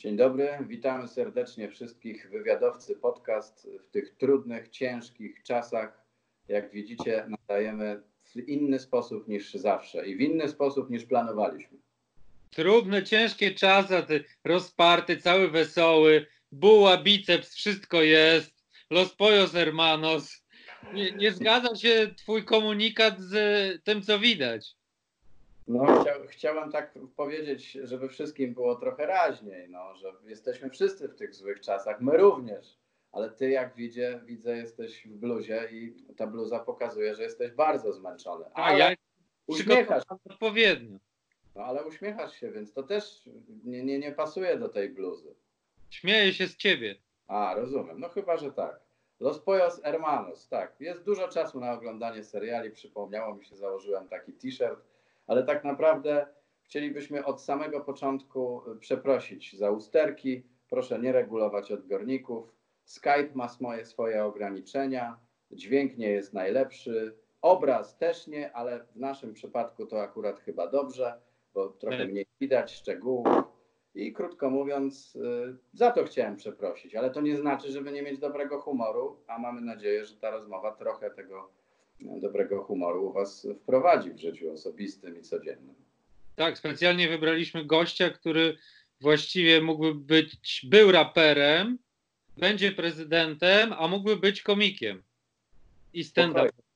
Dzień dobry, witamy serdecznie wszystkich wywiadowcy podcast w tych trudnych, ciężkich czasach. Jak widzicie, nadajemy w inny sposób niż zawsze i w inny sposób niż planowaliśmy. Trudne, ciężkie czasy, rozparty, cały wesoły, buła, biceps, wszystko jest. Los pojos hermanos. Nie, nie zgadza się twój komunikat z tym, co widać. No, chcia, chciałem tak powiedzieć, żeby wszystkim było trochę raźniej, no, że jesteśmy wszyscy w tych złych czasach, my również, ale ty jak widzę, widzę jesteś w bluzie i ta bluza pokazuje, że jesteś bardzo zmęczony. A Ale ja uśmiechasz, przygotowałem odpowiednio. no, ale uśmiechasz się, więc to też nie, nie, nie pasuje do tej bluzy. Śmieję się z ciebie. A, rozumiem. No chyba, że tak. Los Pojos Hermanos, tak. Jest dużo czasu na oglądanie seriali. Przypomniało mi się, założyłem taki t-shirt, ale tak naprawdę chcielibyśmy od samego początku y, przeprosić za usterki. Proszę nie regulować odbiorników. Skype ma swoje, swoje ograniczenia. Dźwięk nie jest najlepszy. Obraz też nie, ale w naszym przypadku to akurat chyba dobrze, bo trochę mniej widać szczegółów. I krótko mówiąc, y, za to chciałem przeprosić, ale to nie znaczy, żeby nie mieć dobrego humoru, a mamy nadzieję, że ta rozmowa trochę tego dobrego humoru u Was wprowadzi w życiu osobistym i codziennym. Tak, specjalnie wybraliśmy gościa, który właściwie mógłby być, był raperem, będzie prezydentem, a mógłby być komikiem. I stand-up. Spokojnie.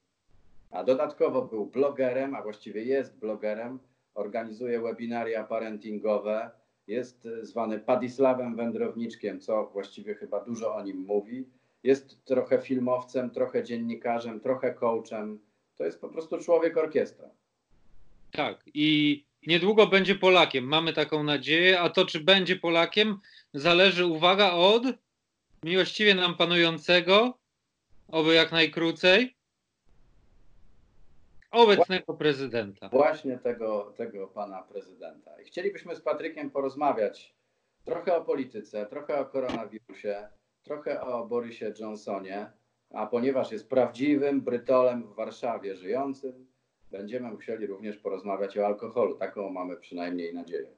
A dodatkowo był blogerem, a właściwie jest blogerem, organizuje webinaria parentingowe, jest y, zwany Padisławem Wędrowniczkiem, co właściwie chyba dużo o nim mówi. Jest trochę filmowcem, trochę dziennikarzem, trochę coachem. To jest po prostu człowiek orkiestra. Tak, i niedługo będzie Polakiem. Mamy taką nadzieję, a to, czy będzie Polakiem, zależy, uwaga, od miłościwie nam panującego, oby jak najkrócej, obecnego prezydenta. Właśnie tego, tego pana prezydenta. I chcielibyśmy z Patrykiem porozmawiać trochę o polityce, trochę o koronawirusie, trochę o Borysie Johnsonie, a ponieważ jest prawdziwym Brytolem w Warszawie żyjącym, będziemy musieli również porozmawiać o alkoholu. Taką mamy przynajmniej nadzieję.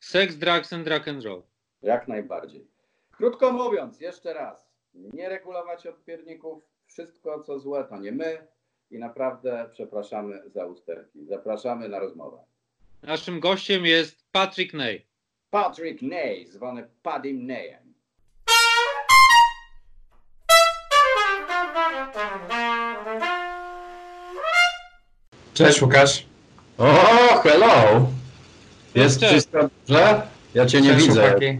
Sex, drugs and rock and roll. Jak najbardziej. Krótko mówiąc, jeszcze raz, nie regulować odpierników, wszystko co złe to nie my i naprawdę przepraszamy za usterki. Zapraszamy na rozmowę. Naszym gościem jest Patrick Ney. Patrick Ney, zwany Padim Neyem. Cześć Łukasz. O, hello! Jest Cześć. wszystko dobrze? Ja cię nie Cześć, widzę. chłopaki.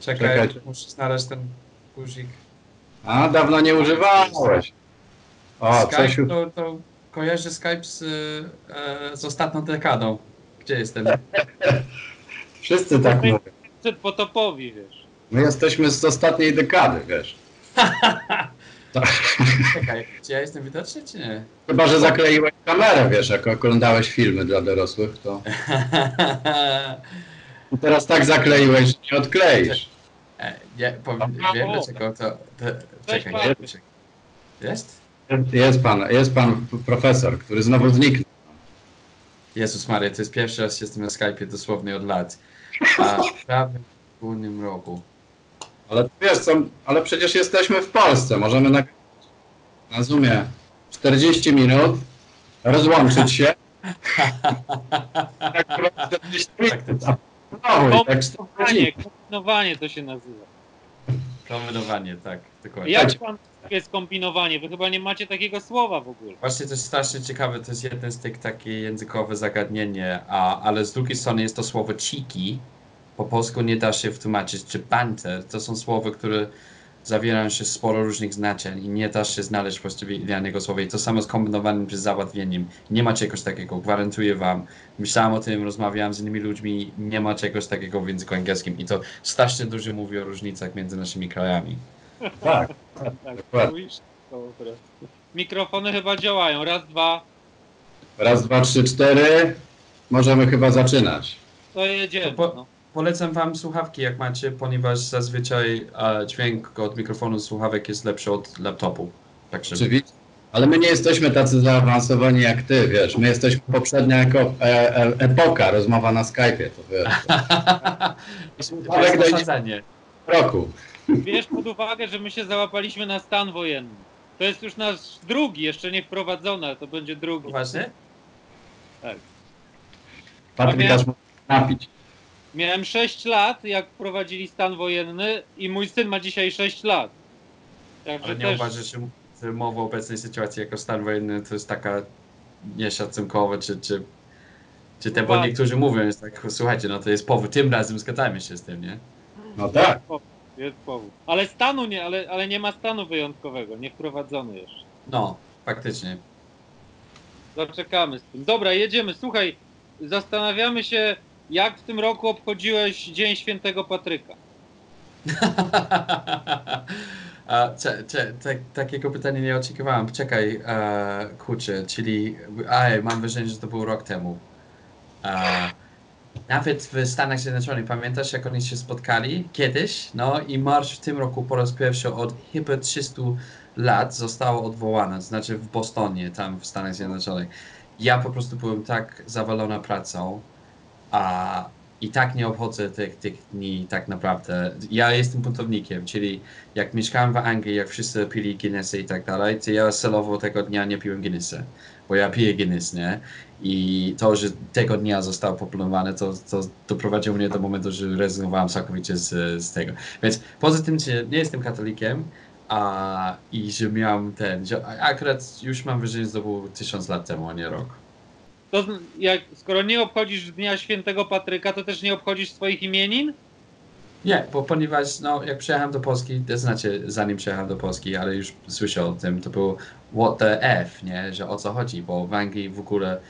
Czekaj, Czekaj. muszę znaleźć ten guzik. A, dawno nie używałeś. O, Skype coś to, to kojarzy Skype z, e, z ostatnią dekadą. Gdzie jestem? Wszyscy tak mówią. Przed potopowi, wiesz. My jesteśmy z ostatniej dekady, wiesz. Czekaj, czy ja jestem widoczny, czy nie? Chyba, że zakleiłeś kamerę, wiesz, jak oglądałeś filmy dla dorosłych, to I teraz tak zakleiłeś, że nie odkleisz. E, nie, powiem, wiem dlaczego to... to czekaj, Paweł. czekaj. Jest? Jest pan, jest pan profesor, który znowu zniknął. Jezus Maria, to jest pierwszy raz jestem na Skype'ie dosłownie od lat. A w półnym roku. Ale wiesz co, ale przecież jesteśmy w Polsce, możemy na, na Zoomie 40 minut, rozłączyć się. tak, 40 minut, a znowu i tak 40. Kombinowanie, kombinowanie to się nazywa. Kombinowanie, tak, dokładnie. Jak pan jest kombinowanie? Wy chyba nie macie takiego słowa w ogóle. Właśnie to jest strasznie ciekawe, to jest jeden z tych takie językowe zagadnienie, a, ale z drugiej strony jest to słowo cheeky, po polsku nie da się wtłumaczyć, czy banter, to są słowa, które zawierają się sporo różnych znaczeń i nie da się znaleźć właściwie idealnego słowa i to samo z kombinowanym czy załatwieniem. Nie ma czegoś takiego, gwarantuję wam. Myślałem o tym, rozmawiałem z innymi ludźmi, nie ma czegoś takiego w języku angielskim i to strasznie dużo mówi o różnicach między naszymi krajami. Tak, Tak, prostu. Mikrofony chyba działają. Raz, dwa, raz, dwa, trzy, cztery. Możemy chyba zaczynać. to jedziemy. To po- No. Polecam wam słuchawki, jak macie, ponieważ zazwyczaj e, dźwięk od mikrofonu z słuchawek jest lepszy od laptopu. Także Oczywiście, Ale my nie jesteśmy tacy zaawansowani jak ty, wiesz. My jesteśmy poprzednia jako e, e, epoka, rozmowa na Skype'ie, to wiesz. Ale dojdzie-. Roku. Bierz pod uwagę, że my się załapaliśmy na stan wojenny. To jest już nasz drugi, jeszcze nie wprowadzony, ale to będzie drugi. Poważnie? Patryk aż mógł napić. Miałem 6 lat, jak wprowadzili stan wojenny i mój syn ma dzisiaj 6 lat. Także Ale nie też... uważasz, że że mowa o obecnej sytuacji jako stan wojenny to jest taka nieszacunkowa, czy, czy, czy te, bo niektórzy mówią, jest tak, słuchajcie, no to jest powód, tym razem zgadzamy się z tym, nie? No tak. Jest powód. Ale stanu nie, ale, ale nie ma stanu wyjątkowego, nie wprowadzony jeszcze. No, faktycznie. Zaczekamy z tym. Dobra, jedziemy. Słuchaj, zastanawiamy się, jak w tym roku obchodziłeś Dzień Świętego Patryka. A, cze, cze, tak, takiego pytania nie oczekiwałem. Czekaj, e, kurczę, czyli aj, mam wrażenie, że to był rok temu. E, nawet w Stanach Zjednoczonych, pamiętasz jak oni się spotkali kiedyś? No i marsz w tym roku po raz pierwszy od chyba 300 lat został odwołany, znaczy w Bostonie, tam w Stanach Zjednoczonych. Ja po prostu byłem tak zawalona pracą, a i tak nie obchodzę tych, tych dni tak naprawdę. Ja jestem buntownikiem, czyli jak mieszkałem w Anglii, jak wszyscy pili Guinnessy i tak dalej, to ja celowo tego dnia nie piłem Guinnessy, bo ja piję Guinness, nie? I to, że tego dnia został populowany, to, to doprowadziło mnie do momentu, że rezygnowałem całkowicie z, z tego. Więc poza tym, że nie jestem katolikiem, a, i że miałem ten, że akurat już mam wrażenie, że to było tysiąc lat temu, a nie rok. To jak, skoro nie obchodzisz Dnia Świętego Patryka, to też nie obchodzisz swoich imienin? Nie, bo ponieważ no, jak przyjechałem do Polski, to znaczy zanim przyjechałem do Polski, ale już słyszę o tym, to było what the F, nie? że o co chodzi, bo w Anglii w ogóle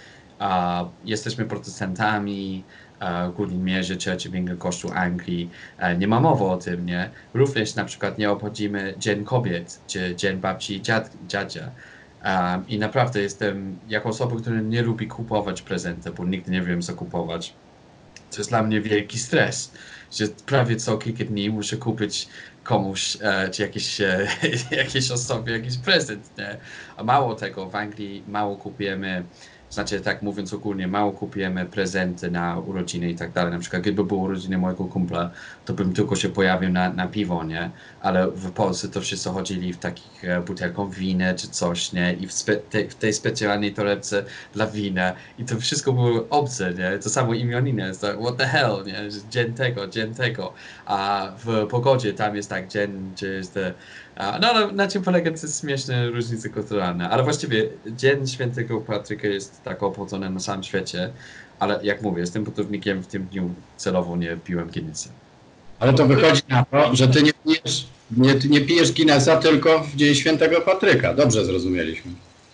jesteśmy protestantami, a, w głównej mierze Church England, Kościół Anglii, nie ma mowy o tym, nie? Również na przykład nie obchodzimy Dzień Kobiet, czy Dzień Babci dziad, Dziadzia. I naprawdę jestem, jako osoba, która nie lubi kupować prezenty, bo nigdy nie wiem co kupować, to jest dla mnie wielki stres że prawie co kilka dni muszę kupić komuś, e, czy jakiejś, e, jakiejś osobie jakiś prezent, nie? A mało tego, w Anglii mało kupujemy, znaczy tak mówiąc ogólnie, mało kupujemy prezenty na urodziny i tak dalej. Na przykład gdyby były urodziny mojego kumpla, to bym tylko się pojawił na, na piwo, nie? Ale w Polsce to wszyscy chodzili w takich e, butelką winy czy coś, nie? I w, spe, te, w tej specjalnej torebce dla wina i to wszystko było obce, nie? To samo imioniny, jest tak, what the hell, nie? Dzień tego, dzień tego, a w pogodzie tam jest tak dzień, gdzie jest te, no, no na czym polega te śmieszne różnice kulturalne, ale właściwie Dzień Świętego Patryka jest tak obchodzony na całym świecie, ale jak mówię, jestem budownikiem w tym dniu celowo nie piłem Guinnessa. Ale to wychodzi na to, że ty nie pijesz, nie, nie pijesz tylko w Dzień Świętego Patryka. Dobrze zrozumieliśmy.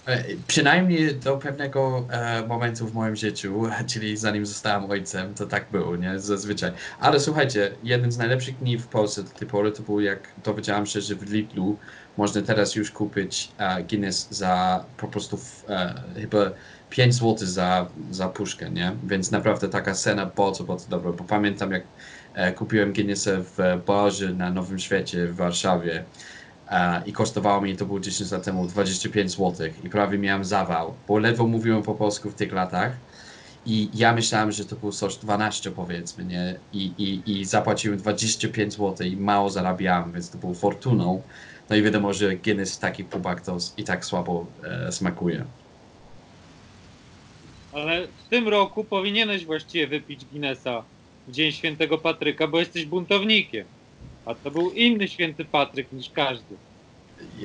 E, Przynajmniej do pewnego e, momentu w moim życiu, czyli zanim zostałem ojcem, to tak było, nie? Zazwyczaj. Ale słuchajcie, jeden z najlepszych dni w Polsce do tej pory to był jak dowiedziałem się, że w Lidlu można teraz już kupić e, Guinness za po prostu w, e, chyba 5 zł za, za puszkę, nie? Więc naprawdę taka cena bardzo, bardzo dobra, bo pamiętam jak e, kupiłem Guinnessa w barze na Nowym Świecie w Warszawie i kosztowało mi to było 10 lat temu 25 zł i prawie miałem zawał, bo ledwo mówiłem po polsku w tych latach i ja myślałem, że to było coś 12 powiedzmy, nie? I, i, i zapłaciłem 25 zł i mało zarabiałem, więc to było fortuną. No i wiadomo, że Guinness w takich pubach to i tak słabo e, smakuje. Ale w tym roku powinieneś właściwie wypić Guinnessa w Dzień Świętego Patryka, bo jesteś buntownikiem. A to był inny święty Patryk niż każdy.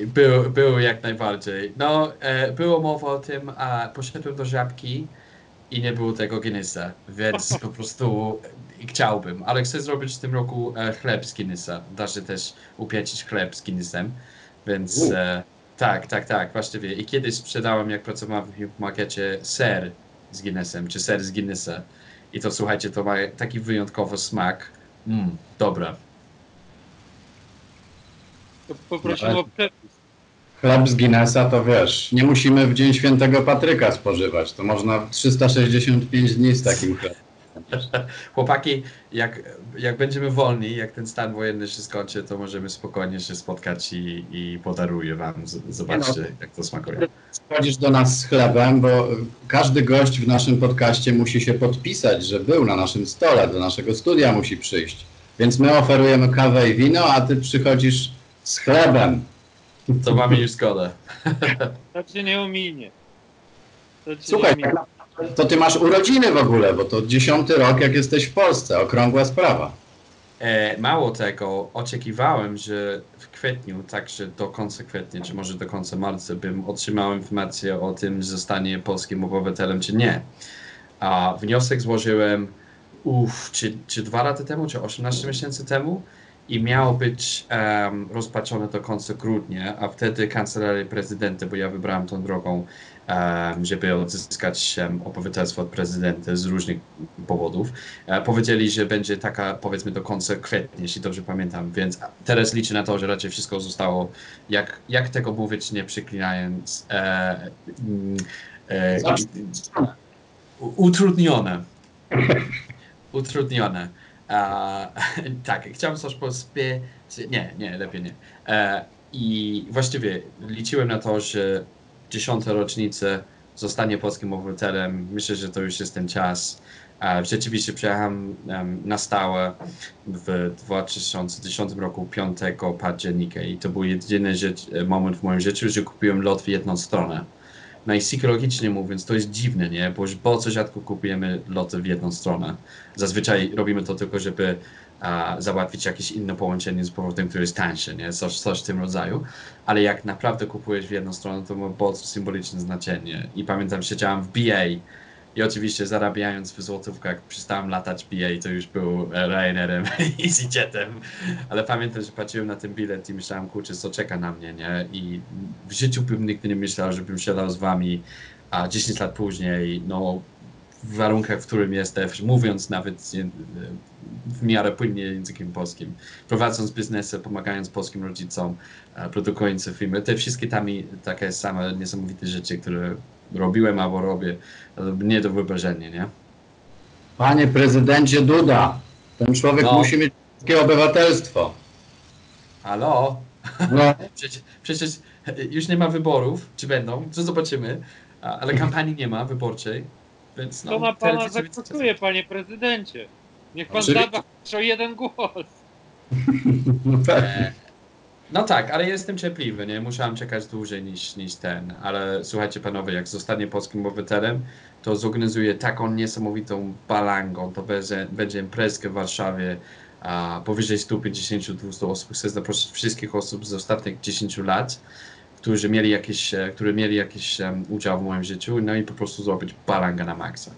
Był, był jak najbardziej. No, e, było mowa o tym, a poszedłem do żabki i nie było tego Guinnessa, więc po prostu e, chciałbym, ale chcę zrobić w tym roku e, chleb z Guinnessa. Da się też upieczyć chleb z Guinnessem, więc e, tak, tak, tak, właściwie. I kiedyś sprzedałem, jak pracowałem w markecie, ser z Guinnessem, czy ser z Guinnessa. I to słuchajcie, to ma taki wyjątkowy smak. Mm, dobra. To poprosimy No, o przepis. Chleb z Guinnessa to wiesz, nie musimy w Dzień Świętego Patryka spożywać. To można 365 dni z takim chlebem. Chłopaki, jak, jak będziemy wolni, jak ten stan wojenny się skończy, to możemy spokojnie się spotkać i, i podaruję wam. Zobaczcie, jak to smakuje. Chodzisz do nas z chlebem, bo każdy gość w naszym podcaście musi się podpisać, że był na naszym stole, do naszego studia musi przyjść. Więc my oferujemy kawę i wino, a ty przychodzisz z chlebem. To mamy już zgodę. To cię nie ominie. To Słuchaj, nie ominie. to ty masz urodziny w ogóle, bo to dziesiąty rok, jak jesteś w Polsce. Okrągła sprawa. E, mało tego, oczekiwałem, że w kwietniu, także do końca kwietnia, czy może do końca marca, bym otrzymał informację o tym, że zostanie polskim obywatelem, czy nie. A wniosek złożyłem, uff, czy, czy dwa lata temu, czy 18 miesięcy temu i miał być em, rozpatrzony do końca grudnia, a wtedy kancelaria prezydenta, bo ja wybrałem tą drogą, em, żeby odzyskać em, obywatelstwo od prezydenta z różnych powodów, e, powiedzieli, że będzie taka powiedzmy do końca kwietnia, jeśli dobrze pamiętam, więc teraz liczę na to, że raczej wszystko zostało, jak, jak tego mówić, nie przeklinając, e, mm, e, utrudnione. utrudnione. Tak, chciałem coś pospie... Nie, nie, lepiej nie. E, I właściwie liczyłem na to, że dziesiąta rocznica zostanie polskim obywatelem. Myślę, że to już jest ten czas. E, Rzeczywiście przyjechałem em, na stałe w 2010 roku 5 października i to był jedyny rzecz, e, moment w moim życiu, że kupiłem lot w jedną stronę. Psychologicznie mówiąc, to jest dziwne, nie? Bo bardzo rzadko kupujemy loty w jedną stronę. Zazwyczaj robimy to tylko, żeby a, załatwić jakieś inne połączenie z powrotem, które jest tańsze, nie? Coś, coś w tym rodzaju. Ale jak naprawdę kupujesz w jedną stronę, to ma bardzo symboliczne znaczenie. I pamiętam, siedziałem w BA i oczywiście zarabiając w złotówkach, przestałem latać BA, to już był e, Ryanerem i EasyJetem. Ale pamiętam, że patrzyłem na ten bilet i myślałem, kurczę, co czeka na mnie, nie? I w życiu bym nigdy nie myślał, żebym siadał z wami, a 10 lat później, no w warunkach, w którym jesteś, mówiąc nawet w miarę płynnie językiem polskim, prowadząc biznesy, pomagając polskim rodzicom, e, produkując filmy, te wszystkie tam takie same niesamowite rzeczy, które robiłem albo robię, nie do wyobrażenia, nie? Panie prezydencie Duda, ten człowiek No. musi mieć polskie obywatelstwo. Halo? No, Przecież, przecież już nie ma wyborów, czy będą, to zobaczymy, ale kampanii nie ma wyborczej, więc no... To na pana zagłosuje, panie prezydencie. Niech pan Oczywiście. zada o jeden głos. no tak. E, No tak, ale jestem cierpliwy, nie? Musiałem czekać dłużej niż, niż ten, ale słuchajcie panowie, jak zostanie polskim obywatelem, to zorganizuję taką niesamowitą balangą, to będzie, będzie imprezkę w Warszawie, a powyżej 150-200 osób. Chcę zaprosić wszystkich osób z ostatnich 10 lat, którzy mieli jakiś, e, którzy mieli jakiś em, udział w moim życiu, no i po prostu zrobić balanga na maksa.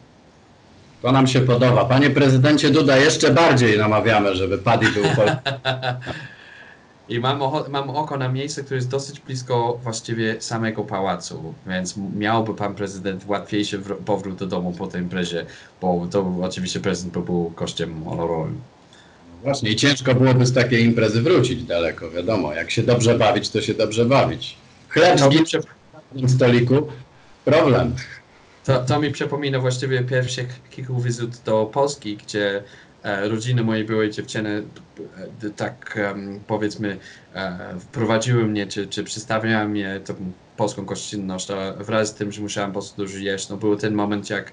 To nam się podoba. Panie prezydencie Duda, jeszcze bardziej namawiamy, żeby Paddy był polski. I mam, mam oko na miejsce, które jest dosyć blisko właściwie samego pałacu, więc miałby pan prezydent łatwiejszy wr- powrót do domu po tej imprezie, bo to oczywiście prezydent by był kosztem honorowym. Właśnie, i ciężko byłoby z takiej imprezy wrócić daleko, wiadomo. Jak się dobrze bawić, to się dobrze bawić. Chleb z prze, na stoliku, problem. to, to mi przypomina właściwie pierwszych kilku wizyt do Polski, gdzie rodziny mojej byłej dziewczyny e, tak powiedzmy e, wprowadziły mnie, czy, czy przedstawiały mnie tą polską gościnność, a wraz z tym, że musiałem po prostu dużo jeść, no był ten moment, jak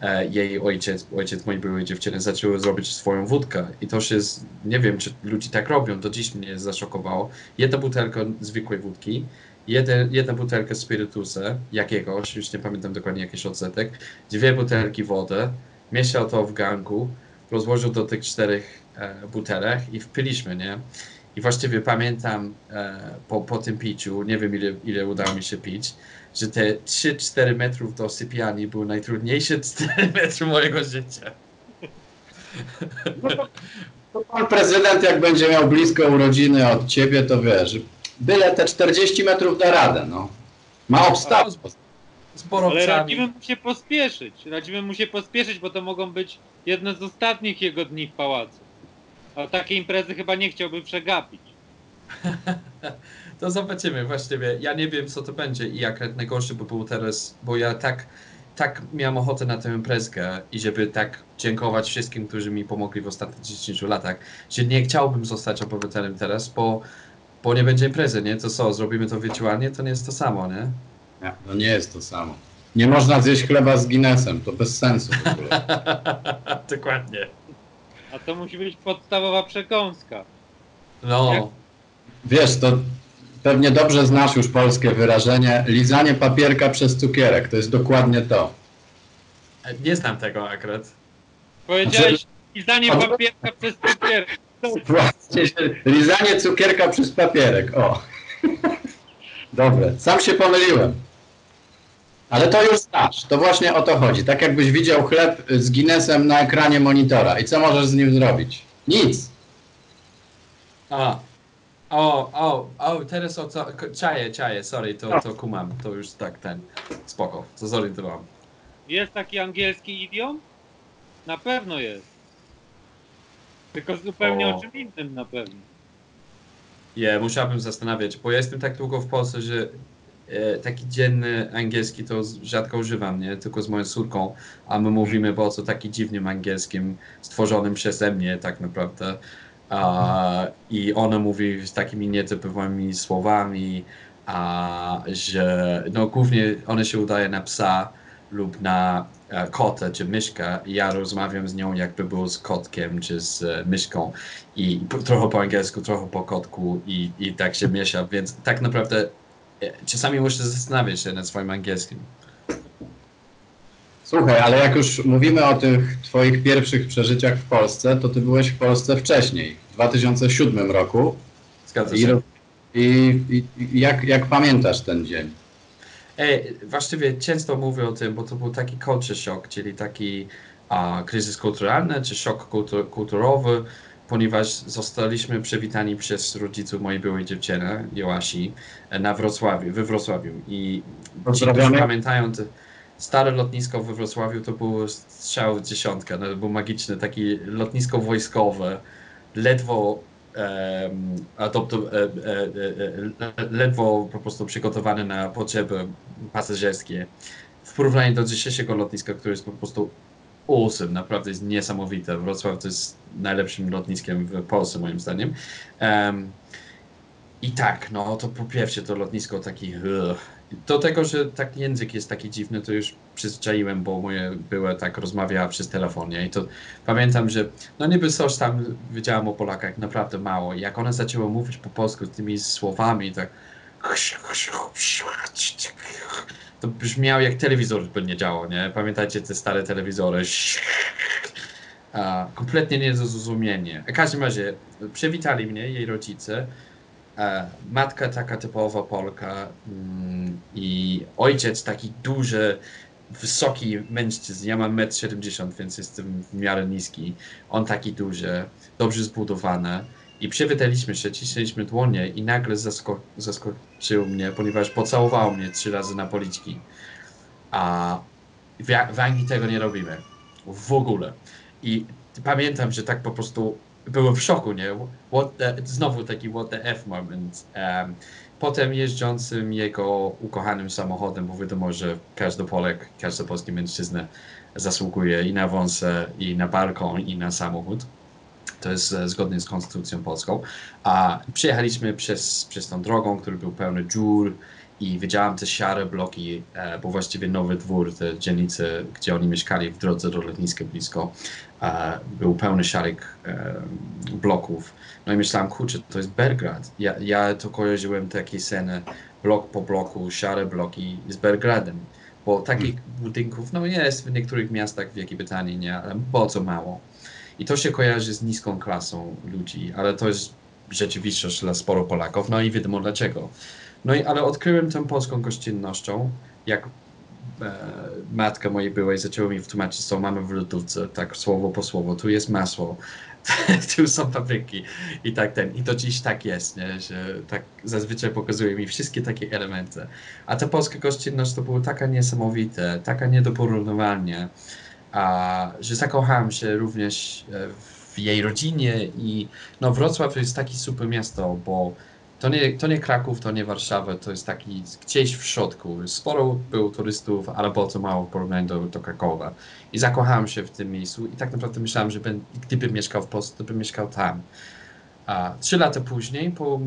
e, jej ojciec, ojciec mojej byłej dziewczyny zaczął zrobić swoją wódkę i to się, nie wiem, czy ludzie tak robią, do dziś mnie zaszokowało. Jedna butelka zwykłej wódki, jeden, jedna butelka spirytusa jakiegoś, już nie pamiętam dokładnie jakiś odsetek, dwie butelki wody, mieszał to w ganku, rozłożył do tych czterech e, butelek i wpiliśmy, nie? I właściwie pamiętam e, po, po tym piciu, nie wiem ile, ile udało mi się pić, że te 3-4 metrów do sypialni były najtrudniejsze 4 metry mojego życia. To pan prezydent, jak będzie miał blisko urodziny od ciebie, to wiesz, byle te 40 metrów da radę, no. Ma obstawę. Z Ale borowcami. radzimy mu się pospieszyć. Radzimy mu się pospieszyć, bo to mogą być jedne z ostatnich jego dni w pałacu. A takiej imprezy chyba nie chciałby przegapić. To zobaczymy właściwie. Ja nie wiem, co to będzie i jak najgorsze by było teraz, bo ja tak tak miałem ochotę na tę imprezkę i żeby tak dziękować wszystkim, którzy mi pomogli w ostatnich 10 latach, że nie chciałbym zostać obywatelem teraz, bo, bo nie będzie imprezy, nie? To co, zrobimy to wirtualnie, to nie jest to samo, nie? Nie, no nie jest to samo. Nie można zjeść chleba z Guinnessem, to bez sensu w ogóle. Dokładnie. A to musi być podstawowa przekąska. No, Jak- Wiesz, to pewnie dobrze znasz już polskie wyrażenie lizanie papierka przez cukierek. To jest dokładnie to. nie znam tego akurat. Powiedziałeś lizanie A- papierka przez cukier. Właśnie się- Lizanie cukierka przez papierek. O. Dobre. Sam się pomyliłem. Ale to już znasz. To właśnie o to chodzi. Tak jakbyś widział chleb z Guinnessem na ekranie monitora. I co możesz z nim zrobić? Nic. A. O, o, o, teraz o co, czaję, czaję, sorry, to, to kumam, to już tak, ten, spoko, to zorientowałem. Jest taki angielski idiom? Na pewno jest. Tylko zupełnie O. o czym innym na pewno. Nie, musiałbym zastanawiać, bo ja jestem tak długo w Polsce, że taki dzienny angielski to rzadko używam, nie? Tylko z moją córką, a my mówimy po co taki dziwnym angielskim, stworzonym przeze mnie tak naprawdę. A, I ona mówi z takimi nietypowymi słowami, a że no głównie ona się udaje na psa lub na e, kota czy myszkę i ja rozmawiam z nią jakby był z kotkiem czy z e, myszką i po, trochę po angielsku, trochę po kotku i, i tak się miesza, więc tak naprawdę e, czasami muszę zastanawiać się nad swoim angielskim. Słuchaj, ale jak już mówimy o tych twoich pierwszych przeżyciach w Polsce, to ty byłeś w Polsce wcześniej, w 2007 roku. Zgadza się. i, i i jak, jak pamiętasz ten dzień? Ej, właściwie często mówię o tym, bo to był taki culture shock, czyli taki a, kryzys kulturalny, czy szok kultur, kulturowy, ponieważ zostaliśmy przywitani przez rodziców mojej byłej dziewczyny, Joasi, na Wrocławiu, we Wrocławiu. I ci, którzy pamiętają, stare lotnisko we Wrocławiu to było strzał w dziesiątkę, no, to było magiczne, takie lotnisko wojskowe, ledwo em, adoptu, e, e, e, e, ledwo po prostu przygotowane na potrzeby pasażerskie. W porównaniu do dzisiejszego lotniska, które jest po prostu awesome, naprawdę jest niesamowite. Wrocław to jest najlepszym lotniskiem w Polsce moim zdaniem. Em, I tak, no to po pierwsze to lotnisko taki ugh. do tego, że tak język jest taki dziwny, to już przyzwyczaiłem, bo moje były tak rozmawiała przez telefonie i to pamiętam, że no niby coś tam wiedziałam o Polakach naprawdę mało. I jak one zaczęły mówić po polsku tymi słowami, tak to brzmiało jak telewizor by nie działał, nie? Pamiętajcie te stare telewizory? A, kompletnie niezrozumienie. W każdym razie przywitali mnie jej rodzice. E, matka taka typowa Polka mm, i ojciec taki duży, wysoki mężczyzn. Ja mam 1,70 m, więc jestem w miarę niski. On taki duży, dobrze zbudowany. I przywitaliśmy się, cisnęliśmy dłonie i nagle zasko zaskoczył mnie, ponieważ pocałował mnie trzy razy na policzki. A w, w Anglii tego nie robimy. W ogóle. I pamiętam, że tak po prostu byłem w szoku, nie? The, znowu taki what the F moment. Um, potem jeżdżącym jego ukochanym samochodem, bo wiadomo, że każdy Polek, każdy polski mężczyzna zasługuje i na wąsę, i na balkon, i na samochód. To jest e, zgodnie z konstytucją polską. A przyjechaliśmy przez, przez tą drogą, który był pełny dziur i widziałem te szare bloki, e, bo właściwie nowy dwór, te dzielnice, gdzie oni mieszkali w drodze do lotniska blisko, e, był pełny szarych bloków. No i myślałem, kurczę, to jest Belgrad. Ja, ja to kojarzyłem takie sceny, blok po bloku, szare bloki z Belgradem. Bo takich budynków, no jest w niektórych miastach w Wielkiej Brytanii, nie, ale bardzo mało. I to się kojarzy z niską klasą ludzi, ale to jest rzeczywistość dla sporo Polaków, no i wiadomo dlaczego. No i ale odkryłem tę polską gościnnością, jak e, matka mojej byłej zaczęła mi wytłumaczyć, co mamy w lodówce, tak słowo po słowo, tu jest masło, tu są papryki i tak ten. I to dziś tak jest, nie? że tak zazwyczaj pokazuje mi wszystkie takie elementy. A ta polska gościnność to było taka niesamowite, taka nie do porównywania, a, że zakochałem się również e, w jej rodzinie i no Wrocław to jest takie super miasto, bo To nie, to nie Kraków, to nie Warszawa, to jest taki gdzieś w środku. Sporo było turystów, ale bardzo mało w porównaniu do, do Krakowa. I zakochałem się w tym miejscu i tak naprawdę myślałem, że ben, gdybym mieszkał w Polsce, to bym mieszkał tam. A trzy lata później, po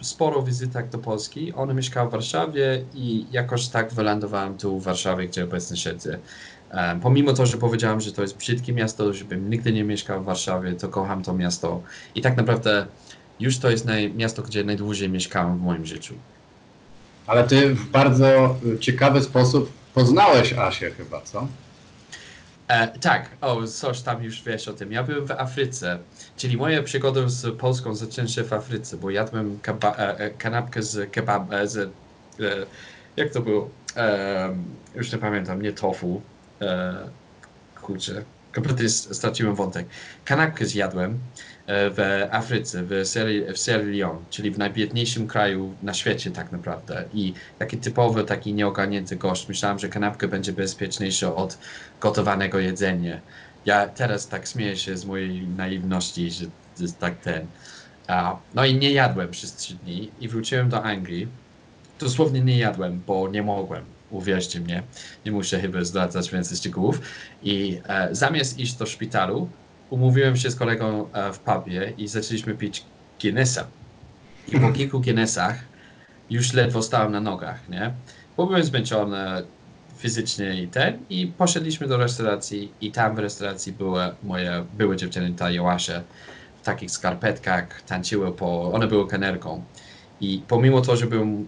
sporo wizytach do Polski, on mieszkał w Warszawie i jakoś tak wylądowałem tu w Warszawie, gdzie obecnie siedzę. Pomimo to, że powiedziałem, że to jest brzydkie miasto, żebym nigdy nie mieszkał w Warszawie, to kocham to miasto. I tak naprawdę już to jest naj, miasto, gdzie najdłużej mieszkałem w moim życiu. Ale ty w bardzo ciekawy sposób poznałeś Asię chyba, co? E, tak, o, coś tam już wiesz o tym. Ja byłem w Afryce, czyli moja przygoda z Polską zaczęła się w Afryce, bo jadłem keba, e, e kanapkę z kebab, e, z, e, jak to było? Już nie pamiętam, nie tofu. Kurczę, kompletnie straciłem wątek. Kanapkę zjadłem w Afryce, w Sierra, w Leone, czyli w najbiedniejszym kraju na świecie tak naprawdę. I taki typowy, taki nieogarnięty gość. Myślałem, że kanapka będzie bezpieczniejsza od gotowanego jedzenia. Ja teraz tak śmieję się z mojej naiwności, że to jest tak ten. No i nie jadłem przez trzy dni i wróciłem do Anglii. Dosłownie nie jadłem, bo nie mogłem. Uwierzcie mnie, nie muszę chyba zdradzać więcej szczegółów. I e, zamiast iść do szpitalu, umówiłem się z kolegą e, w pubie i zaczęliśmy pić Guinnessa. I po kilku Guinnessach już ledwo stałem na nogach, nie? Bo byłem zmęczony fizycznie i ten i poszedliśmy do restauracji i tam w restauracji były moje, były dziewczyny, ta Joasze w takich skarpetkach, tańczyły po, one były kenerką. I pomimo to, że byłem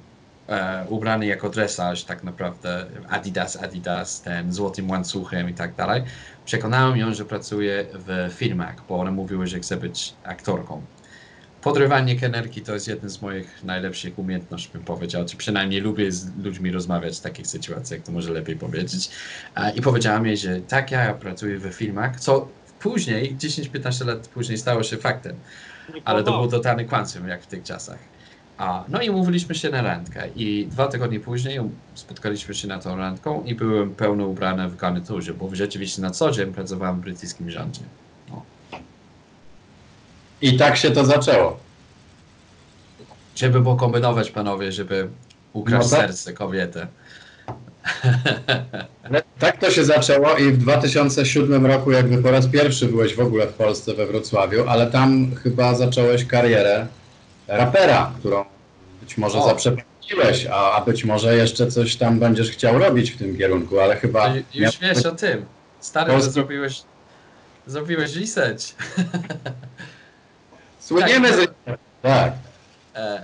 e, ubrany jako dresarz, tak naprawdę Adidas, Adidas, ten złotym łańcuchem i tak dalej, Przekonałem ją, że pracuje w filmach, bo one mówiły, że chce być aktorką. Podrywanie kenerki to jest jeden z moich najlepszych umiejętności, bym powiedział, czy przynajmniej lubię z ludźmi rozmawiać w takich sytuacjach, to może lepiej powiedzieć. I powiedziałam jej, że tak, ja pracuję w filmach, co później, 10-15 lat później stało się faktem. Ale to był totalny kłamstwem, jak w tych czasach. A, no i umówiliśmy się na randkę i dwa tygodnie później spotkaliśmy się na tą randką i byłem pełno ubrany w garniturze, bo rzeczywiście na co dzień pracowałem w brytyjskim rządzie. No. I tak się to zaczęło. Żeby pokombinować panowie, żeby ukraść no tak. serce kobiety. tak to się zaczęło i w 2007 roku jakby po raz pierwszy byłeś w ogóle w Polsce, we Wrocławiu, ale tam chyba zacząłeś karierę rapera, którą być może o. zaprzepaściłeś, a, a być może jeszcze coś tam będziesz chciał robić w tym kierunku, ale chyba... To już wiesz o tym. Stary, Polski... zrobiłeś, zrobiłeś research. Słyniemy tak, z... Tak. E,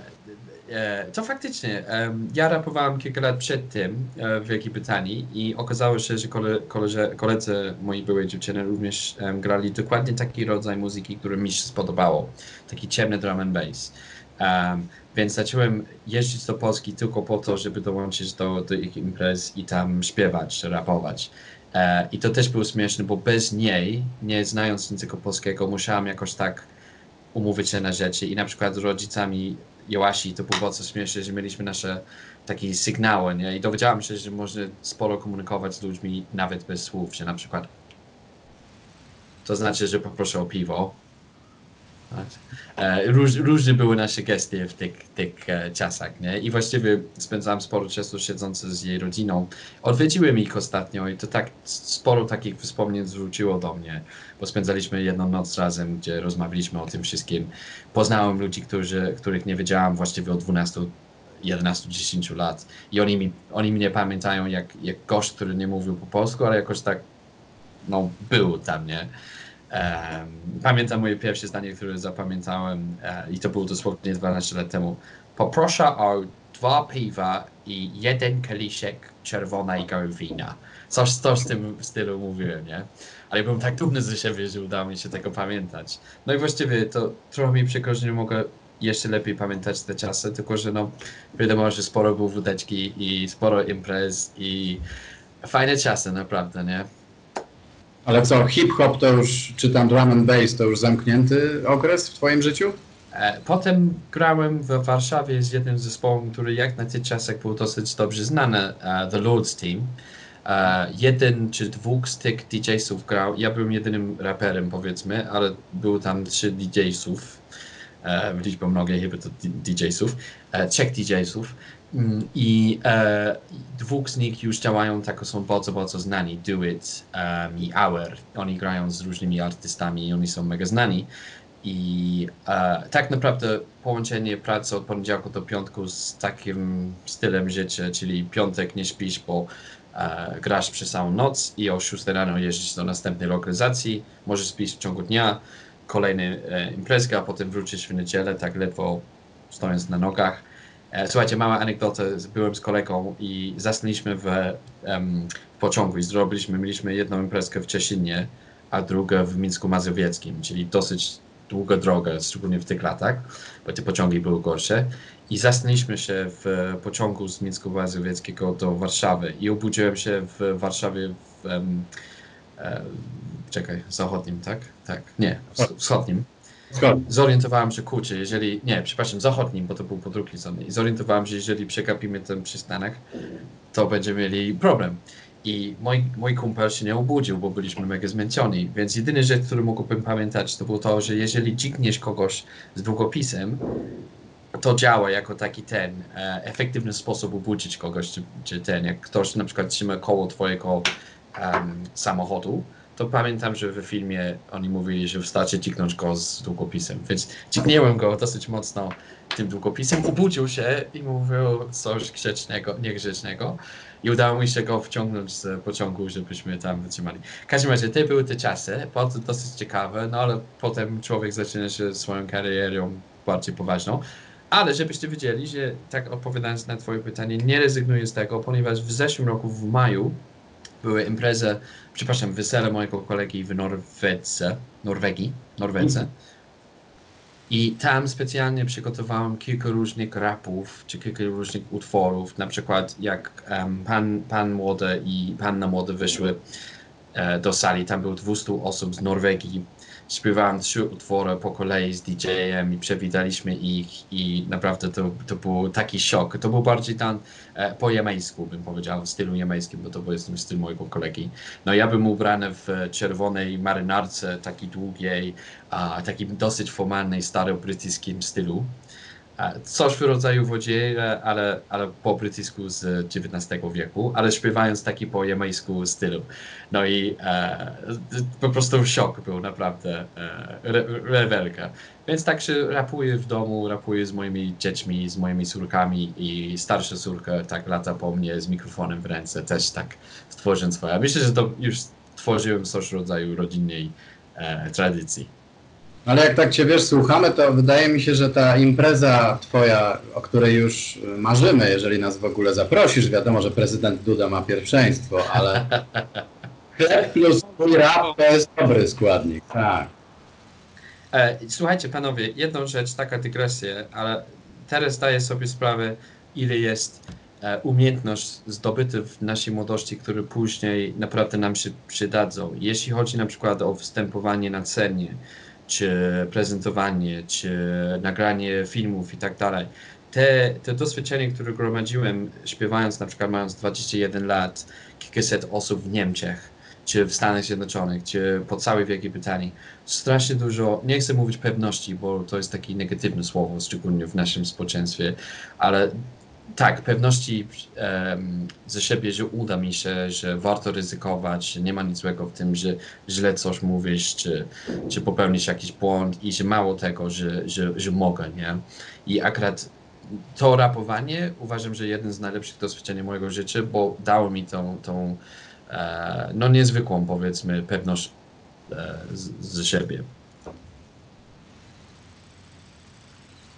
e, to faktycznie. E, ja rapowałem kilka lat przed tym e, w Wielkiej Brytanii i okazało się, że kole, koledzy, koledzy mojej byłej dziewczyny również grali dokładnie taki rodzaj muzyki, który mi się spodobało. Taki ciemny drum and bass. Um, więc zacząłem jeździć do Polski tylko po to, żeby dołączyć do, do ich imprez i tam śpiewać, rapować. E, I to też było śmieszne, bo bez niej, nie znając języka polskiego, musiałem jakoś tak umówić się na rzeczy. I na przykład z rodzicami Joasi to było bardzo śmieszne, że mieliśmy nasze takie sygnały, nie? I dowiedziałem się, że można sporo komunikować z ludźmi nawet bez słów, że na przykład to znaczy, że poproszę o piwo, róż, różne były nasze gestie w tych, tych e, czasach, nie? I właściwie spędzałem sporo czasu siedząc z jej rodziną. Odwiedziłem ich ostatnio i to tak sporo takich wspomnień zwróciło do mnie, bo spędzaliśmy jedną noc razem, gdzie rozmawialiśmy o tym wszystkim. Poznałem ludzi, którzy, których nie wiedziałam właściwie od 12 11-10 lat i oni, mi, oni mnie pamiętają jak, jak gość, który nie mówił po polsku, ale jakoś tak no, był tam, nie? Pamiętam moje pierwsze zdanie, które zapamiętałem e, i to było dosłownie 12 lat temu. Poproszę o dwa piwa i jeden kieliszek czerwonego wina. Coś, coś w tym stylu mówiłem, nie? Ale byłem tak dumny ze siebie, że udało mi się tego pamiętać. No i właściwie to trochę mi przykro, że nie mogę jeszcze lepiej pamiętać te czasy, tylko że no wiadomo, że sporo było wódeczki i sporo imprez i fajne czasy naprawdę, nie? Ale co, hip-hop to już, czy tam drum and bass to już zamknięty okres w twoim życiu? E, potem grałem w Warszawie z jednym zespołem, który jak na tych czasach był dosyć dobrze znany, uh, The Lords Team. Uh, jeden czy dwóch z tych DJ-sów grał. Ja byłem jedynym raperem, powiedzmy, ale było tam trzy DJ-sów. e, w liczbie mnogiej chyba to DJ-sów, e, trzech DJ-sów. Mm, I e, dwóch z nich już działają, tak są bardzo, bardzo znani, Do It um, i Hour. Oni grają z różnymi artystami i oni są mega znani. I e, tak naprawdę połączenie pracy od poniedziałku do piątku z takim stylem życia, czyli piątek nie śpisz, bo e, grasz przez całą noc i o 6 rano jeździsz do następnej lokalizacji, możesz spić w ciągu dnia, kolejny e, imprezka, a potem wrócisz w niedzielę, tak ledwo stojąc na nogach. E, słuchajcie, mała anegdota, byłem z kolegą i zasnęliśmy w, w pociągu i zrobiliśmy, mieliśmy jedną imprezkę w Cieszynie, a drugą w Mińsku Mazowieckim, czyli dosyć długa droga, szczególnie w tych latach, bo te pociągi były gorsze. I zasnęliśmy się w pociągu z Mińsku Mazowieckiego do Warszawy i obudziłem się w Warszawie w, em, e, czekaj, zachodnim, tak? Tak, nie, wschodnim. Zorientowałem się, kurczę, jeżeli, nie, przepraszam, zachodnim, bo to był po drugiej stronie. Zorientowałem się, jeżeli przegapimy ten przystanek, to będziemy mieli problem. I mój, mój kumpel się nie obudził, bo byliśmy mega zmęczeni. Więc jedyna rzecz, którą mógłbym pamiętać, to było to, że jeżeli dźgniesz kogoś z długopisem, to działa jako taki ten e, efektywny sposób obudzić kogoś, czy, czy ten, jak ktoś na przykład trzyma koło twojego em, samochodu, to pamiętam, że w filmie oni mówili, że wystarczy dźgnąć go z długopisem, więc dźgnęłem go dosyć mocno tym długopisem, obudził się i mówił coś grzecznego, niegrzecznego i udało mi się go wciągnąć z pociągu, żebyśmy tam wytrzymali. W każdym razie, te były te czasy, bardzo dosyć ciekawe, no ale potem człowiek zaczyna się swoją karierą bardziej poważną. Ale żebyście wiedzieli, że tak odpowiadając na twoje pytanie, nie rezygnuję z tego, ponieważ w zeszłym roku w maju były imprezy, przepraszam, wesele mojego kolegi w Norwedze, Norwegii, Norwedze. I tam specjalnie przygotowałem kilka różnych rapów, czy kilka różnych utworów, na przykład jak em, pan, pan Młody i Panna Młody wyszły e, do sali, tam było 200 osób z Norwegii. Śpiewałem trzy utwory po kolei z DJ-em i przewidaliśmy ich i naprawdę to, to był taki szok. To był bardziej tam e, po jamańsku, bym powiedział, w stylu jamańskim, bo to był ten styl mojego kolegi. No ja bym ubrany w czerwonej marynarce, takiej długiej, a takim dosyć formalnej, starobrytyjskim stylu. Coś w rodzaju wodziera, ale, ale po brytyjsku z XIX wieku, ale śpiewając taki po jamańsku stylu. No i e, po prostu szok był naprawdę, e, re, rewelka. Więc tak się rapuję w domu, rapuję z moimi dziećmi, z moimi córkami i starsza córka tak lata po mnie z mikrofonem w ręce, też tak stworzyłem swoje. Myślę, że to już tworzyłem coś w rodzaju rodzinnej e, tradycji. Ale jak tak cię wiesz, słuchamy, to wydaje mi się, że ta impreza twoja, o której już marzymy, jeżeli nas w ogóle zaprosisz, wiadomo, że prezydent Duda ma pierwszeństwo, ale plus twój rap to jest dobry składnik. Tak. E, słuchajcie, panowie, jedną rzecz, taka dygresja, ale teraz zdaję sobie sprawę, ile jest e, umiejętność zdobyty w naszej młodości, które później naprawdę nam się przydadzą. Jeśli chodzi na przykład o występowanie na scenie, czy prezentowanie, czy nagranie filmów i tak dalej. Te, te doświadczenie, które gromadziłem śpiewając, na przykład mając 21 lat, kilkaset osób w Niemczech, czy w Stanach Zjednoczonych, czy po całej Wielkiej Brytanii, strasznie dużo, nie chcę mówić pewności, bo to jest takie negatywne słowo, szczególnie w naszym społeczeństwie, ale tak, pewności em, ze siebie, że uda mi się, że warto ryzykować, że nie ma nic złego w tym, że źle coś mówisz, czy, czy popełnisz jakiś błąd i że mało tego, że, że, że mogę, nie? I akurat to rapowanie uważam, że jeden z najlepszych doświadczeń mojego życia, bo dało mi tą, tą e, no niezwykłą powiedzmy pewność e, z, siebie.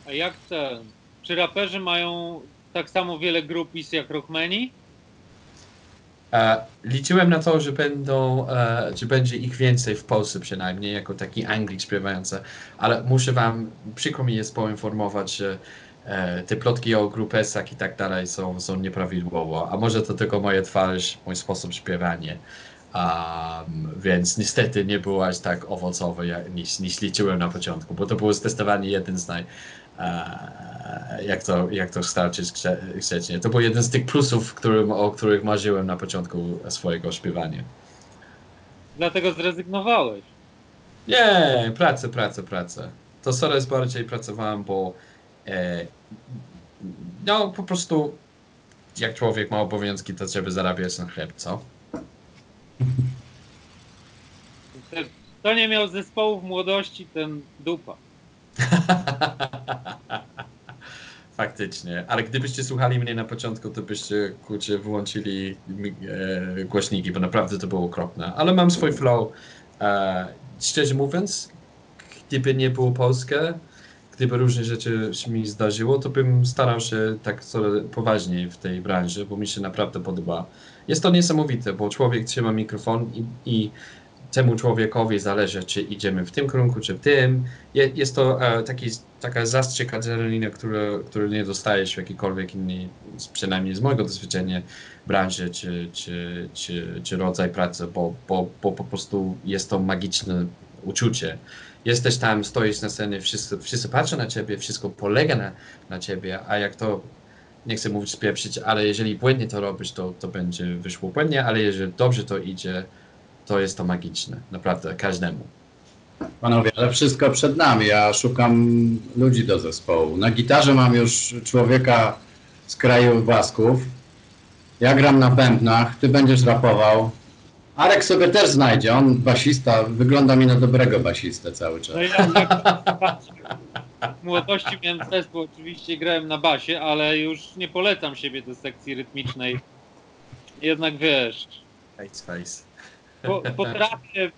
A jak ten? Czy raperzy mają tak samo wiele grupis jak rockmeni? E, liczyłem na to, że będą, e, będzie ich więcej w Polsce przynajmniej, jako taki Anglik śpiewający, ale muszę wam, przykro mi jest poinformować, że e, te plotki o grupesach i tak dalej są, są nieprawidłowo, a może to tylko moja twarz, mój sposób śpiewania. Um, więc niestety nie było aż tak owocowe, jak, niż, niż liczyłem na początku, bo to było zdecydowanie jeden z naj, jak to, jak to starczyć grze- grzecznie. To był jeden z tych plusów, którym, o których marzyłem na początku swojego śpiewania. Dlatego zrezygnowałeś. Nie, pracę, pracę, pracę. to coraz bardziej pracowałem, bo e, no po prostu jak człowiek ma obowiązki, to żeby zarabiać na chleb, co? Kto nie miał zespołu w młodości, ten dupa. Faktycznie, ale gdybyście słuchali mnie na początku, to byście kurczę, wyłączyli e, głośniki, bo naprawdę to było okropne. Ale mam swój flow. E, szczerze mówiąc, gdyby nie było Polskę, gdyby różne rzeczy się mi zdarzyło, to bym starał się tak coraz poważniej w tej branży, bo mi się naprawdę podoba. Jest to niesamowite, bo człowiek trzyma mikrofon i, i temu człowiekowi zależy, czy idziemy w tym kierunku, czy w tym. Je, jest to e, taki, taka zastrzyk adrenaliny, który, który nie dostajesz w jakikolwiek innej, przynajmniej z mojego doświadczenia, branży, czy, czy, czy, czy rodzaj pracy, bo, bo, bo po prostu jest to magiczne uczucie. Jesteś tam, stoisz na scenie, wszyscy, wszyscy patrzą na ciebie, wszystko polega na, na ciebie, a jak to nie chcę mówić spieprzyć, ale jeżeli błędnie to robisz, to, to będzie wyszło błędnie, ale jeżeli dobrze to idzie, to jest to magiczne. Naprawdę, każdemu. Panowie, ale wszystko przed nami. Ja szukam ludzi do zespołu. Na gitarze mam już człowieka z kraju Basków. Ja gram na bębnach, ty będziesz rapował. Arek sobie też znajdzie, on basista, wygląda mi na dobrego basistę cały czas. No ja, w młodości miałem zespół, oczywiście grałem na basie, ale już nie polecam siebie do sekcji rytmicznej. Jednak wiesz, Face, face. Po, potrafię,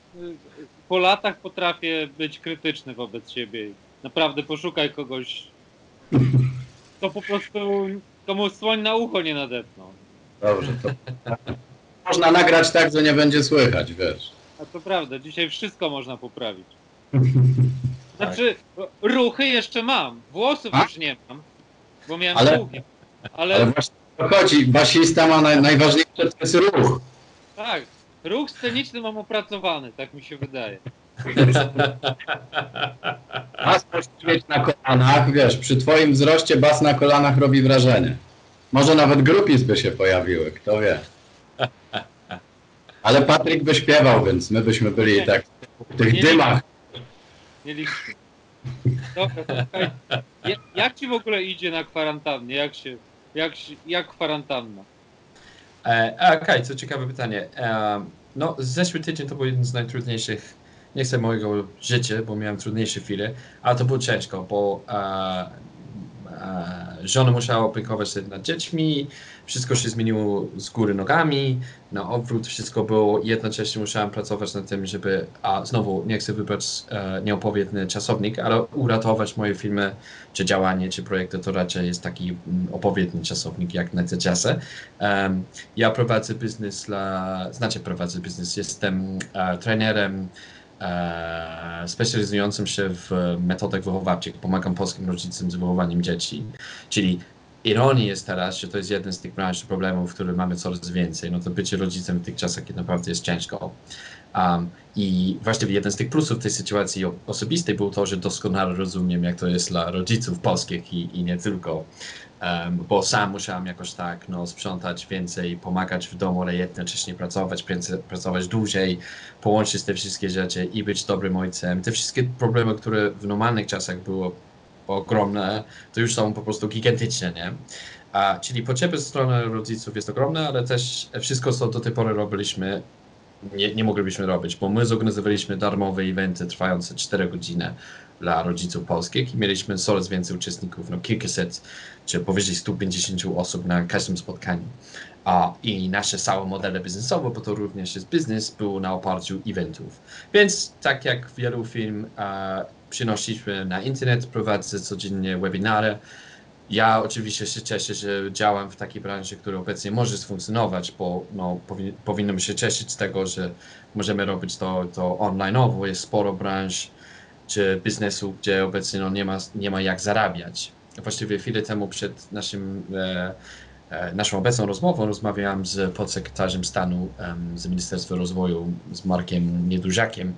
po latach potrafię być krytyczny wobec siebie. Naprawdę poszukaj kogoś, kto po prostu komu słoń na ucho nie nadepnął. Dobrze, to można nagrać tak, że nie będzie słychać, wiesz. A to prawda, dzisiaj wszystko można poprawić. Znaczy, ruchy jeszcze mam, włosów A? już nie mam, bo miałem Ale- długie. Ale Ale właśnie o to chodzi, basista ma naj, najważniejsze to jest ruch. tak, ruch sceniczny mam opracowany, tak mi się wydaje. Bas mieć na kolanach, wiesz, przy twoim wzroście bas na kolanach robi wrażenie. Może nawet grupis by się pojawiły, kto wie. Ale Patryk by śpiewał, więc my byśmy byli tak w tych Nie dymach. Nie liczmy. Dobra, to słuchaj, ja- jak ci w ogóle idzie na kwarantannie? Jak się, jak, jak kwarantanna? E, a, Okej, co ciekawe pytanie. E, no, zeszły tydzień to był jeden z najtrudniejszych, nie chcę mojego życia, bo miałem trudniejsze chwile, ale to było ciężko, bo e, żona musiała opiekować się nad dziećmi, wszystko się zmieniło z góry nogami, na odwrót wszystko było, jednocześnie musiałem pracować nad tym, żeby, a znowu nie chcę wybrać e, nieopowiedni czasownik, ale uratować moje filmy, czy działanie, czy projekty, to raczej jest taki mm, opowiedni czasownik jak na te czasy. Em, ja prowadzę biznes dla, znaczy prowadzę biznes, jestem e, trenerem e, specjalizującym się w metodach wychowawczych. Pomagam polskim rodzicom z wychowaniem dzieci. Czyli ironią jest teraz, że to jest jeden z tych problemów, które mamy coraz więcej. No to bycie rodzicem w tych czasach kiedy naprawdę jest ciężko. Um, I właściwie jeden z tych plusów tej sytuacji osobistej był to, że doskonale rozumiem, jak to jest dla rodziców polskich i, i nie tylko. Bo sam musiałem jakoś tak no, sprzątać więcej, pomagać w domu, ale jednocześnie pracować, prac- pracować dłużej, połączyć te wszystkie rzeczy i być dobrym ojcem. Te wszystkie problemy, które w normalnych czasach były ogromne, to już są po prostu gigantyczne, nie? A, czyli potrzeby ze strony rodziców jest ogromne, ale też wszystko, co do tej pory robiliśmy, nie, nie moglibyśmy robić, bo my zorganizowaliśmy darmowe eventy trwające 4 godziny dla rodziców polskich i mieliśmy coraz więcej uczestników, no kilkaset czy powyżej 150 osób na każdym spotkaniu. A, I nasze całe modele biznesowe, bo to również jest biznes, był na oparciu eventów. Więc tak jak wielu firm e, przynosiliśmy na internet, prowadzę codziennie webinary. Ja oczywiście się cieszę, że działam w takiej branży, która obecnie może sfunkcjonować, bo no, powi powinnam się cieszyć z tego, że możemy robić to, to online'owo. Jest sporo branż czy biznesu, gdzie obecnie no, nie, ma, nie ma jak zarabiać. Właściwie chwilę temu przed naszym, e, e, naszą obecną rozmową rozmawiałam z podsekretarzem stanu z Ministerstwa Rozwoju, z Markiem Niedużakiem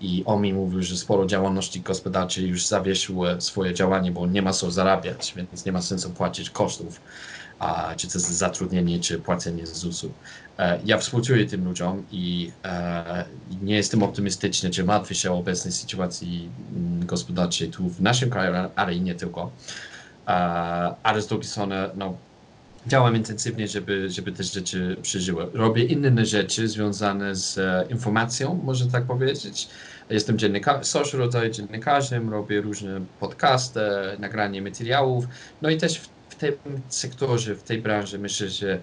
i on mi mówił, że sporo działalności gospodarczych już zawiesiło swoje działanie, bo nie ma co zarabiać, więc nie ma sensu płacić kosztów, a, czy to jest zatrudnienie, czy płacenie ZUS-u. E, ja współczuję tym ludziom i nie jestem optymistyczny, czy martwię się o obecnej sytuacji mm, gospodarczej tu w naszym kraju, ale i nie tylko. Ale z drugiej strony, no, działam intensywnie, żeby, żeby te rzeczy przeżyły. Robię inne rzeczy związane z e, informacją, można tak powiedzieć. Jestem dziennikarzem, social rodzaju dziennikarzem, robię różne podcasty, nagranie materiałów. No i też w, w tym sektorze, w tej branży myślę, że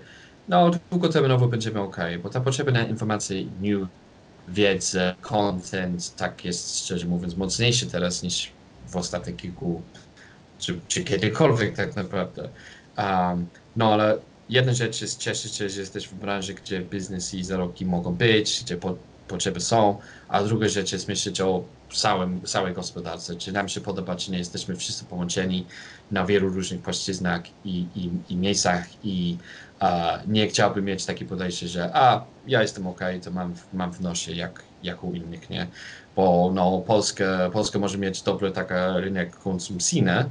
no, długoterminowo będziemy ok, bo ta potrzeba na informacje, new, wiedzę, content, tak jest szczerze mówiąc mocniejszy teraz niż w ostatnich kilku, czy, czy kiedykolwiek tak naprawdę. Um, no ale jedna rzecz jest cieszyć się, że jesteś w branży, gdzie biznes i zarobki mogą być, gdzie po, potrzeby są, a druga rzecz jest myśleć o całym, całej gospodarce, czy nam się podoba, czy nie, jesteśmy wszyscy połączeni na wielu różnych płaszczyznach i, i, i miejscach i nie chciałbym mieć takie podejście, że a, ja jestem ok, to mam, mam w nosie jak, jak u innych, nie? Bo no, Polska, Polska może mieć dobry taki rynek konsumpcyjny,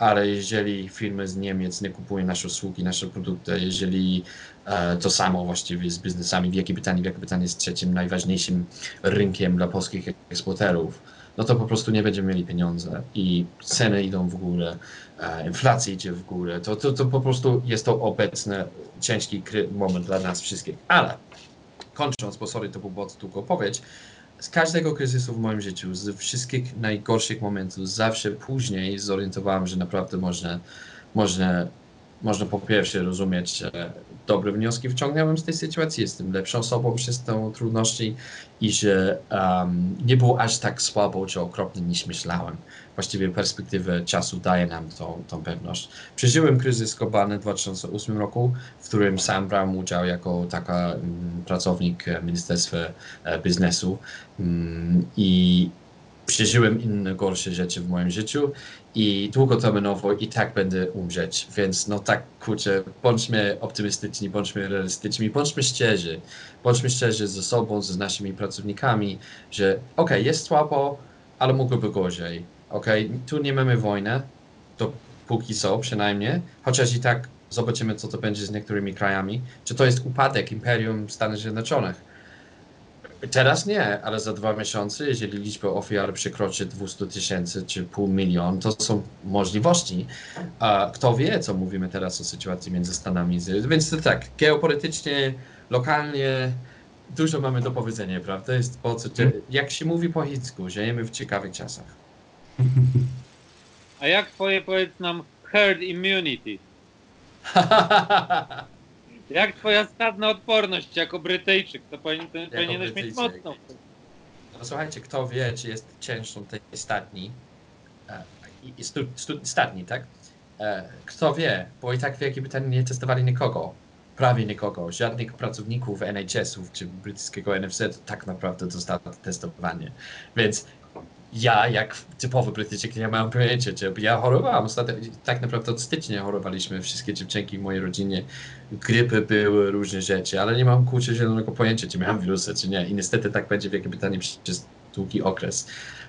ale jeżeli firmy z Niemiec nie kupują nasze usługi, nasze produkty, jeżeli e, to samo właściwie z biznesami, Wielkiej Brytanii, Wielka Brytania jest trzecim najważniejszym rynkiem dla polskich eksporterów, no to po prostu nie będziemy mieli pieniądze i ceny idą w górę, e, inflacja idzie w górę, to, to, to po prostu jest to obecny ciężki moment dla nas wszystkich. Ale kończąc, bo sorry, to był bardzo długo powiedzieć, z każdego kryzysu w moim życiu, z wszystkich najgorszych momentów, zawsze później zorientowałem, że naprawdę można, można, można po pierwsze rozumieć, że dobre wnioski wyciągnąłem z tej sytuacji, jestem lepszą osobą przez te trudności i że um, nie było aż tak słabo czy okropnie niż myślałem. Właściwie perspektywa czasu daje nam tą, tą pewność. Przeżyłem kryzys globalny w 2008 roku, w którym sam brałem udział jako taka um, pracownik Ministerstwa e, Biznesu. Um, i przeżyłem inne gorsze rzeczy w moim życiu i długoterminowo i tak będę umrzeć, więc no tak kurczę, bądźmy optymistyczni, bądźmy realistyczni, bądźmy szczerzy, bądźmy szczerzy ze sobą, z naszymi pracownikami, że okej, okay, jest słabo, ale mogłoby gorzej, okej, okay, tu nie mamy wojny, to póki co przynajmniej, chociaż i tak zobaczymy, co to będzie z niektórymi krajami, czy to jest upadek Imperium Stanów Zjednoczonych, Teraz nie, ale za dwa miesiące, jeżeli liczba ofiar przekroczy 200 tysięcy czy pół milion, to są możliwości. A kto wie, co mówimy teraz o sytuacji między Stanami. Więc to tak, geopolitycznie, lokalnie dużo mamy do powiedzenia, prawda? Jest po co, jak się mówi po chińsku, żyjemy w ciekawych czasach. A jak twoje, powiedz nam, herd immunity? Jak twoja stadna odporność jako Brytyjczyk? To powinien, to powinieneś mieć mocną. No słuchajcie, kto wie, czy jest cięższą tej stadni, e, i stu, stu, stadni, tak? E, kto wie, bo i tak w Wielkiej Brytanii nie testowali nikogo, prawie nikogo, żadnych pracowników NHS-ów czy brytyjskiego NFZ tak naprawdę dostało testowanie. Więc ja, jak typowy Brytyjczyk, nie mam pojęcia, czy ja chorowałem. Ostatnio, tak naprawdę od stycznia chorowaliśmy wszystkie dziewczynki w mojej rodzinie. Grypy były, różne rzeczy, ale nie mam kurczę zielonego pojęcia, czy miałem wirusa, czy nie. I niestety tak będzie w Wielkiej Brytanii przez długi okres.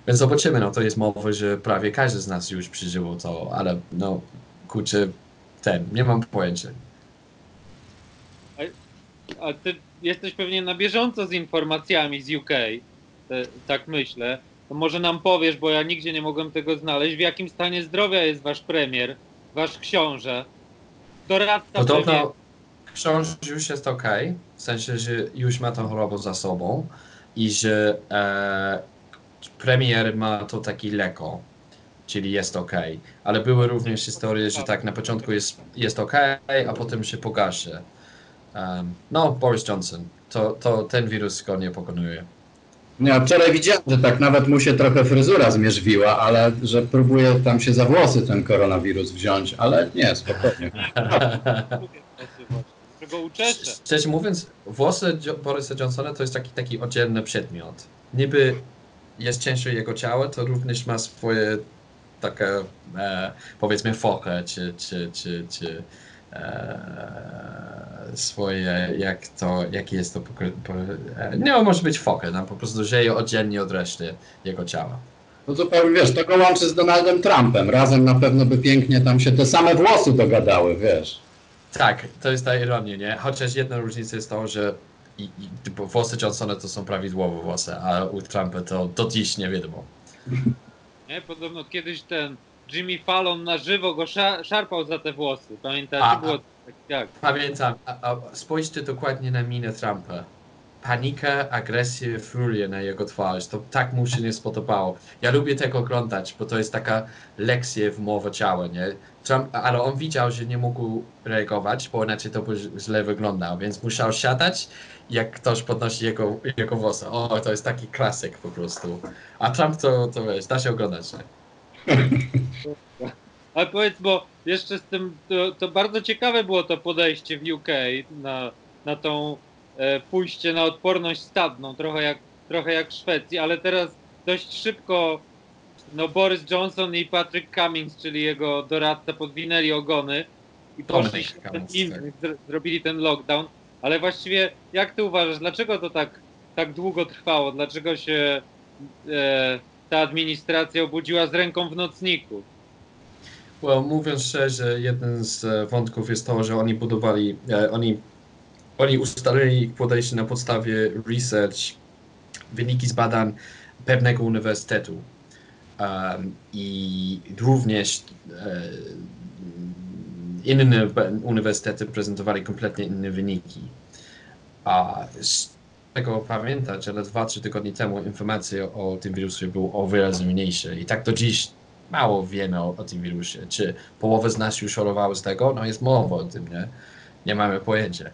Więc zobaczymy, no to jest mowa, że prawie każdy z nas już przeżyło to, ale no kurczę, ten, nie mam pojęcia. A, ty jesteś pewnie na bieżąco z informacjami z UK, te, tak myślę to może nam powiesz, bo ja nigdzie nie mogłem tego znaleźć, w jakim stanie zdrowia jest wasz premier, wasz książę, doradca Podobno premier. książę już jest ok, w sensie, że już ma tą chorobę za sobą i że e, premier ma to taki leko, czyli jest ok. Ale były również historie, że tak na początku jest, jest ok, a potem się pogaszy. Um, no, Boris Johnson, to, to ten wirus go nie pokonuje. Ja wczoraj widziałem, że tak nawet mu się trochę fryzura zmierzwiła, ale że próbuje tam się za włosy ten koronawirus wziąć, ale nie, spokojnie. Czego uczeszę. Szczerze mówiąc, włosy Borysa Johnsona to jest taki, taki oddzielny przedmiot. Niby jest cięższe jego ciało, to również ma swoje takie, e, powiedzmy, fokę, czy, czy, czy, czy swoje, jak to, jaki jest to, pokry- po, e, nie, on może być fokę, no, po prostu żyje oddzielnie od reszty jego ciała. No to powiem, wiesz, to go łączy z Donaldem Trumpem. Razem na pewno by pięknie tam się te same włosy dogadały, wiesz. Tak, to jest ta ironia, nie? Chociaż jedna różnica jest to, że i, i, bo włosy Johnsona to są prawidłowe włosy, a u Trumpa to do dziś nie wiadomo. Nie? Podobno kiedyś ten Jimmy Fallon na żywo go sza, szarpał za te włosy. Pamiętacie? A, Było tak, tak. Pamiętam, a, a spójrzcie dokładnie na minę Trumpa. Panika, agresję, furię na jego twarz. To tak mu się nie spodobało. Ja lubię tego oglądać, bo to jest taka lekcja w mowie ciała, nie? Trump, ale on widział, że nie mógł reagować, bo inaczej to by źle wyglądał, więc musiał siadać, jak ktoś podnosi jego, jego włosy. O, to jest taki klasyk po prostu. A Trump to, to wiesz, da się oglądać, nie? Ale powiedz, bo jeszcze z tym, to, to bardzo ciekawe było to podejście w UK na, na tą e, pójście na odporność stadną, trochę jak, trochę jak w Szwecji, ale teraz dość szybko no Boris Johnson i Patrick Cummings, czyli jego doradca, podwinęli ogony i poszli się ten inny, zr- zrobili ten lockdown. Ale właściwie jak ty uważasz, dlaczego to tak, tak długo trwało? Dlaczego się e, ta administracja obudziła z ręką w nocniku? Well, mówiąc szczerze, jeden z e, wątków jest to, że oni budowali, e, oni, oni ustalili podejście na podstawie research, wyniki z badań pewnego uniwersytetu. Um, I również e, inne uniwersytety prezentowali kompletnie inne wyniki. A tego pamiętać, ale dwa, trzy tygodnie temu informacje o tym wirusie były o wiele mniejsze. I tak do dziś mało wiemy o, o tym wirusie. Czy połowę z nas już chorowało z tego? No jest mowa o tym, nie? Nie mamy pojęcia.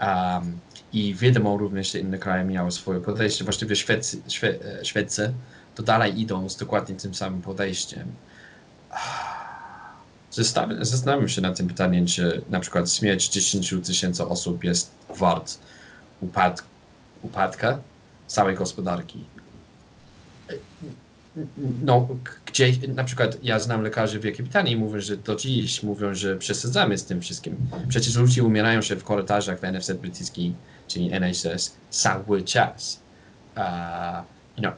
Um, I wiadomo również, że inne kraje miały swoje podejście. Właściwie Szwecy, Szwe, e, Szwecy to dalej idą z dokładnie tym samym podejściem. Zastanawiam, zastanawiam się nad tym pytaniem, czy na przykład śmierć 10 tysięcy osób jest wart upad, upadka całej gospodarki. No, gdzie na przykład ja znam lekarzy w Wielkiej Brytanii i mówią, że do dziś mówią, że przesadzamy z tym wszystkim. Przecież ludzie umierają się w korytarzach w NFZ brytyjskim, czyli NHS, cały czas. Uh, know,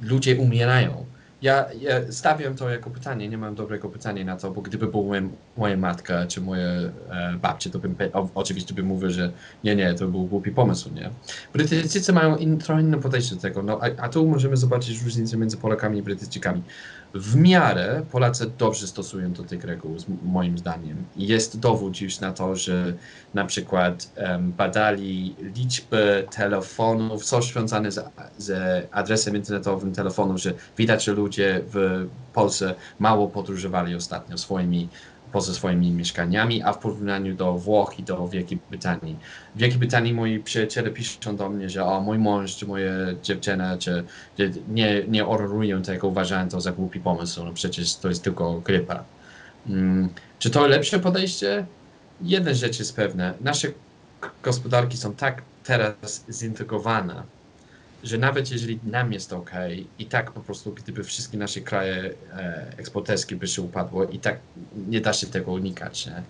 ludzie umierają. Ja, ja stawiam to jako pytanie, nie mam dobrego pytania na to, bo gdyby była moja, moja matka czy moja e, babcia, to bym o, oczywiście bym mówił, że nie, nie, to był głupi pomysł, nie? Brytyjczycy mają in, trochę inne podejście do tego, no, a, a tu możemy zobaczyć różnicę między Polakami i Brytyjczykami. W miarę Polacy dobrze stosują do tych reguł, moim zdaniem. Jest dowód już na to, że na przykład em, badali liczbę telefonów, coś związane z, z adresem internetowym telefonów, że widać, że ludzie w Polsce mało podróżowali ostatnio swoimi poza swoimi mieszkaniami, a w porównaniu do Włoch i do Wielkiej Brytanii. W Wielkiej Brytanii moi przyjaciele piszą do mnie, że o, mój mąż czy moja dziewczyna czy, nie, nie honorują tego, uważają to za głupi pomysł, no przecież to jest tylko grypa. Mm, czy to lepsze podejście? Jedna rzecz jest pewna, nasze gospodarki są tak teraz zintegrowane, że nawet jeżeli nam jest ok, i tak po prostu gdyby wszystkie nasze kraje e, eksporterskie by się upadło, i tak nie da się tego unikać, nie?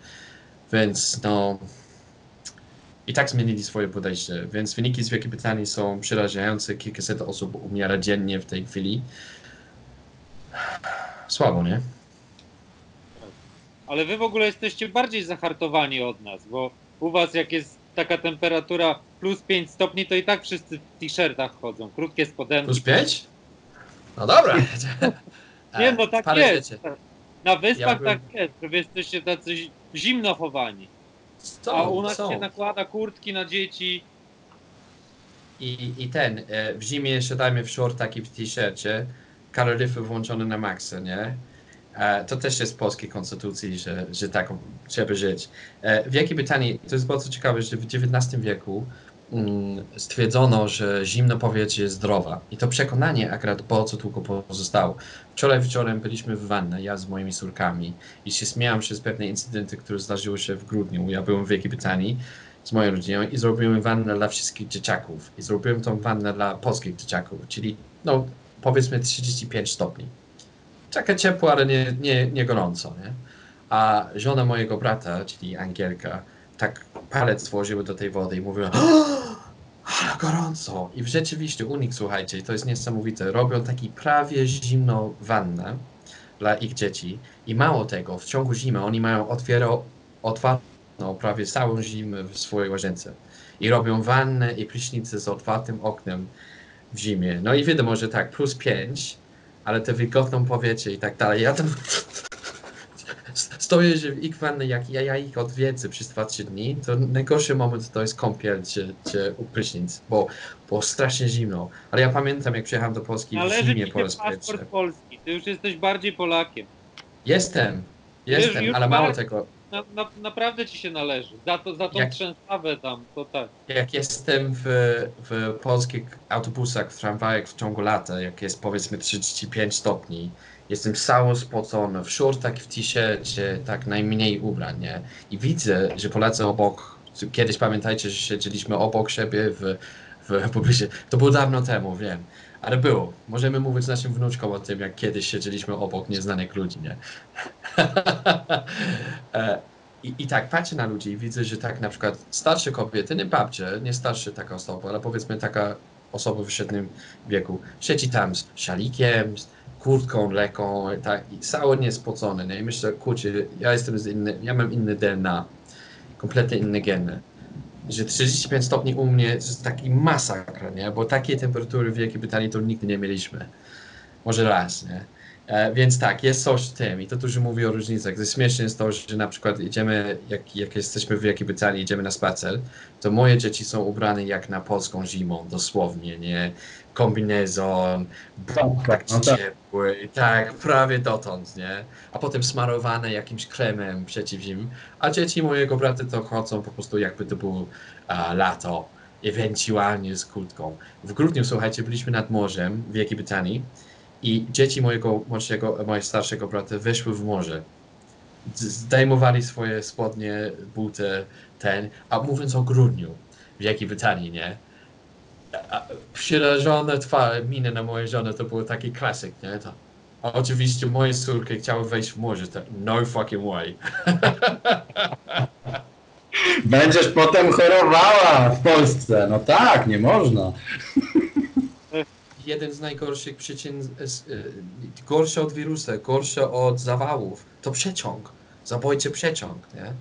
Więc no i tak zmienili swoje podejście, więc wyniki z Wielkiej Brytanii są przerażające, kilkaset osób umiera dziennie w tej chwili. Słabo, nie? Ale wy w ogóle jesteście bardziej zahartowani od nas, bo u was jak jest taka temperatura plus 5 stopni, to i tak wszyscy w t-shirtach chodzą, krótkie spodenki. Plus 5? No dobra. Nie, no tak Parę jest. rzeczy. Na wyspach Ja byłem- tak jest, że wy jesteście tacy zi- zimno chowani. Są, A u nas są. się nakłada kurtki na dzieci. I, I ten, e, w zimie siadamy w shortach i w t-shircie, kaloryfy włączone na maksa, nie? To też jest w polskiej konstytucji, że, że tak trzeba żyć. E, w Wielkiej Brytanii, to jest bardzo ciekawe, że w XIX wieku mm, stwierdzono, że zimne powietrze jest zdrowe. I to przekonanie akurat bardzo długo pozostało. Wczoraj wieczorem byliśmy w wannie, ja z moimi córkami i się śmiałam się z pewnej incydenty, które zdarzyły się w grudniu. Ja byłem w Wielkiej Brytanii z moją rodziną i zrobiłem wannę dla wszystkich dzieciaków. I zrobiłem tą wannę dla polskich dzieciaków, czyli no powiedzmy 35 stopni. Taka ciepła, ale nie, nie, nie gorąco, nie? A żona mojego brata, czyli Angielka, tak palec włożyły do tej wody i mówiła ale gorąco. I rzeczywiście u nich, słuchajcie, to jest niesamowite, robią taki prawie zimną wannę dla ich dzieci i mało tego, w ciągu zimy oni mają otwiero, otwartą prawie całą zimę w swojej łazience i robią wannę i prysznice z otwartym oknem w zimie. No i wiadomo, że tak, plus 5, ale te wilgotną powietrze i tak dalej. Ja tam stoję że w ich wanny, jak ja, ja ich odwiedzę przez 2-3 dni, to najgorszy moment to jest kąpiel czy, czy prysznic, bo, bo strasznie zimno. Ale ja pamiętam, jak przyjechałem do Polski w Należy zimie ci po się raz paszport pierwszy. polski. Ty już jesteś bardziej Polakiem. Jestem, Wiesz, jestem, już ale mało tego. Na, na, naprawdę ci się należy. Za, to, za tą Jak- trzęsawę tam, to tak. Jak jestem w, w polskich autobusach, w tramwajach w ciągu lata, jak jest powiedzmy 35 stopni, jestem cały spocony, w shortach, w t-shircie, tak najmniej ubrań, nie? I widzę, że Polacy obok, kiedyś pamiętajcie, że siedzieliśmy obok siebie w, w publicznie, to było dawno temu, wiem, ale było. Możemy mówić naszym wnuczkom o tym, jak kiedyś siedzieliśmy obok nieznanych ludzi, nie? E, I, I tak patrzę na ludzi i widzę, że tak na przykład starsze kobiety, nie babcie, nie starsze taka osoba, ale powiedzmy taka osoba w średnim wieku, siedzi tam z szalikiem, z kurtką lekką, tak, i cały niespocony, nie? I myślę, kurczę, ja jestem z inny, ja mam inny DNA, kompletnie inne geny. Że 35 stopni u mnie to jest taki masakra, nie? Bo takiej temperatury w Wielkiej Brytanii to nigdy nie mieliśmy. Może raz, nie? E, więc tak, jest coś w tym i to dużo mówi o różnicach. To śmieszne jest to, że na przykład idziemy, jak, jak jesteśmy w Wielkiej Brytanii, idziemy na spacer, to moje dzieci są ubrane jak na polską zimą, dosłownie, nie? Kombinezon, tak no tak. ciepły, tak, prawie dotąd, nie? A potem smarowane jakimś kremem przeciwzimnym. A dzieci mojego brata to chodzą po prostu jakby to było a, lato, ewentualnie z kurtką. W grudniu, słuchajcie, byliśmy nad morzem w Wielkiej Brytanii i dzieci mojego młodszego, mojego starszego brata wyszły w morze. Zdejmowali swoje spodnie, buty, ten, a mówiąc o grudniu w Wielkiej Brytanii, nie? Przerażone twarze, miny na mojej żony to był taki klasyk, nie? To, oczywiście moje córki chciały wejść w morze, to no fucking way. Będziesz potem chorowała w Polsce. No tak, nie można. Jeden z najgorszych przyczyn, z- y, gorsze od wirusa, gorsze od zawałów, to przeciąg. Zabójczy przeciąg, nie?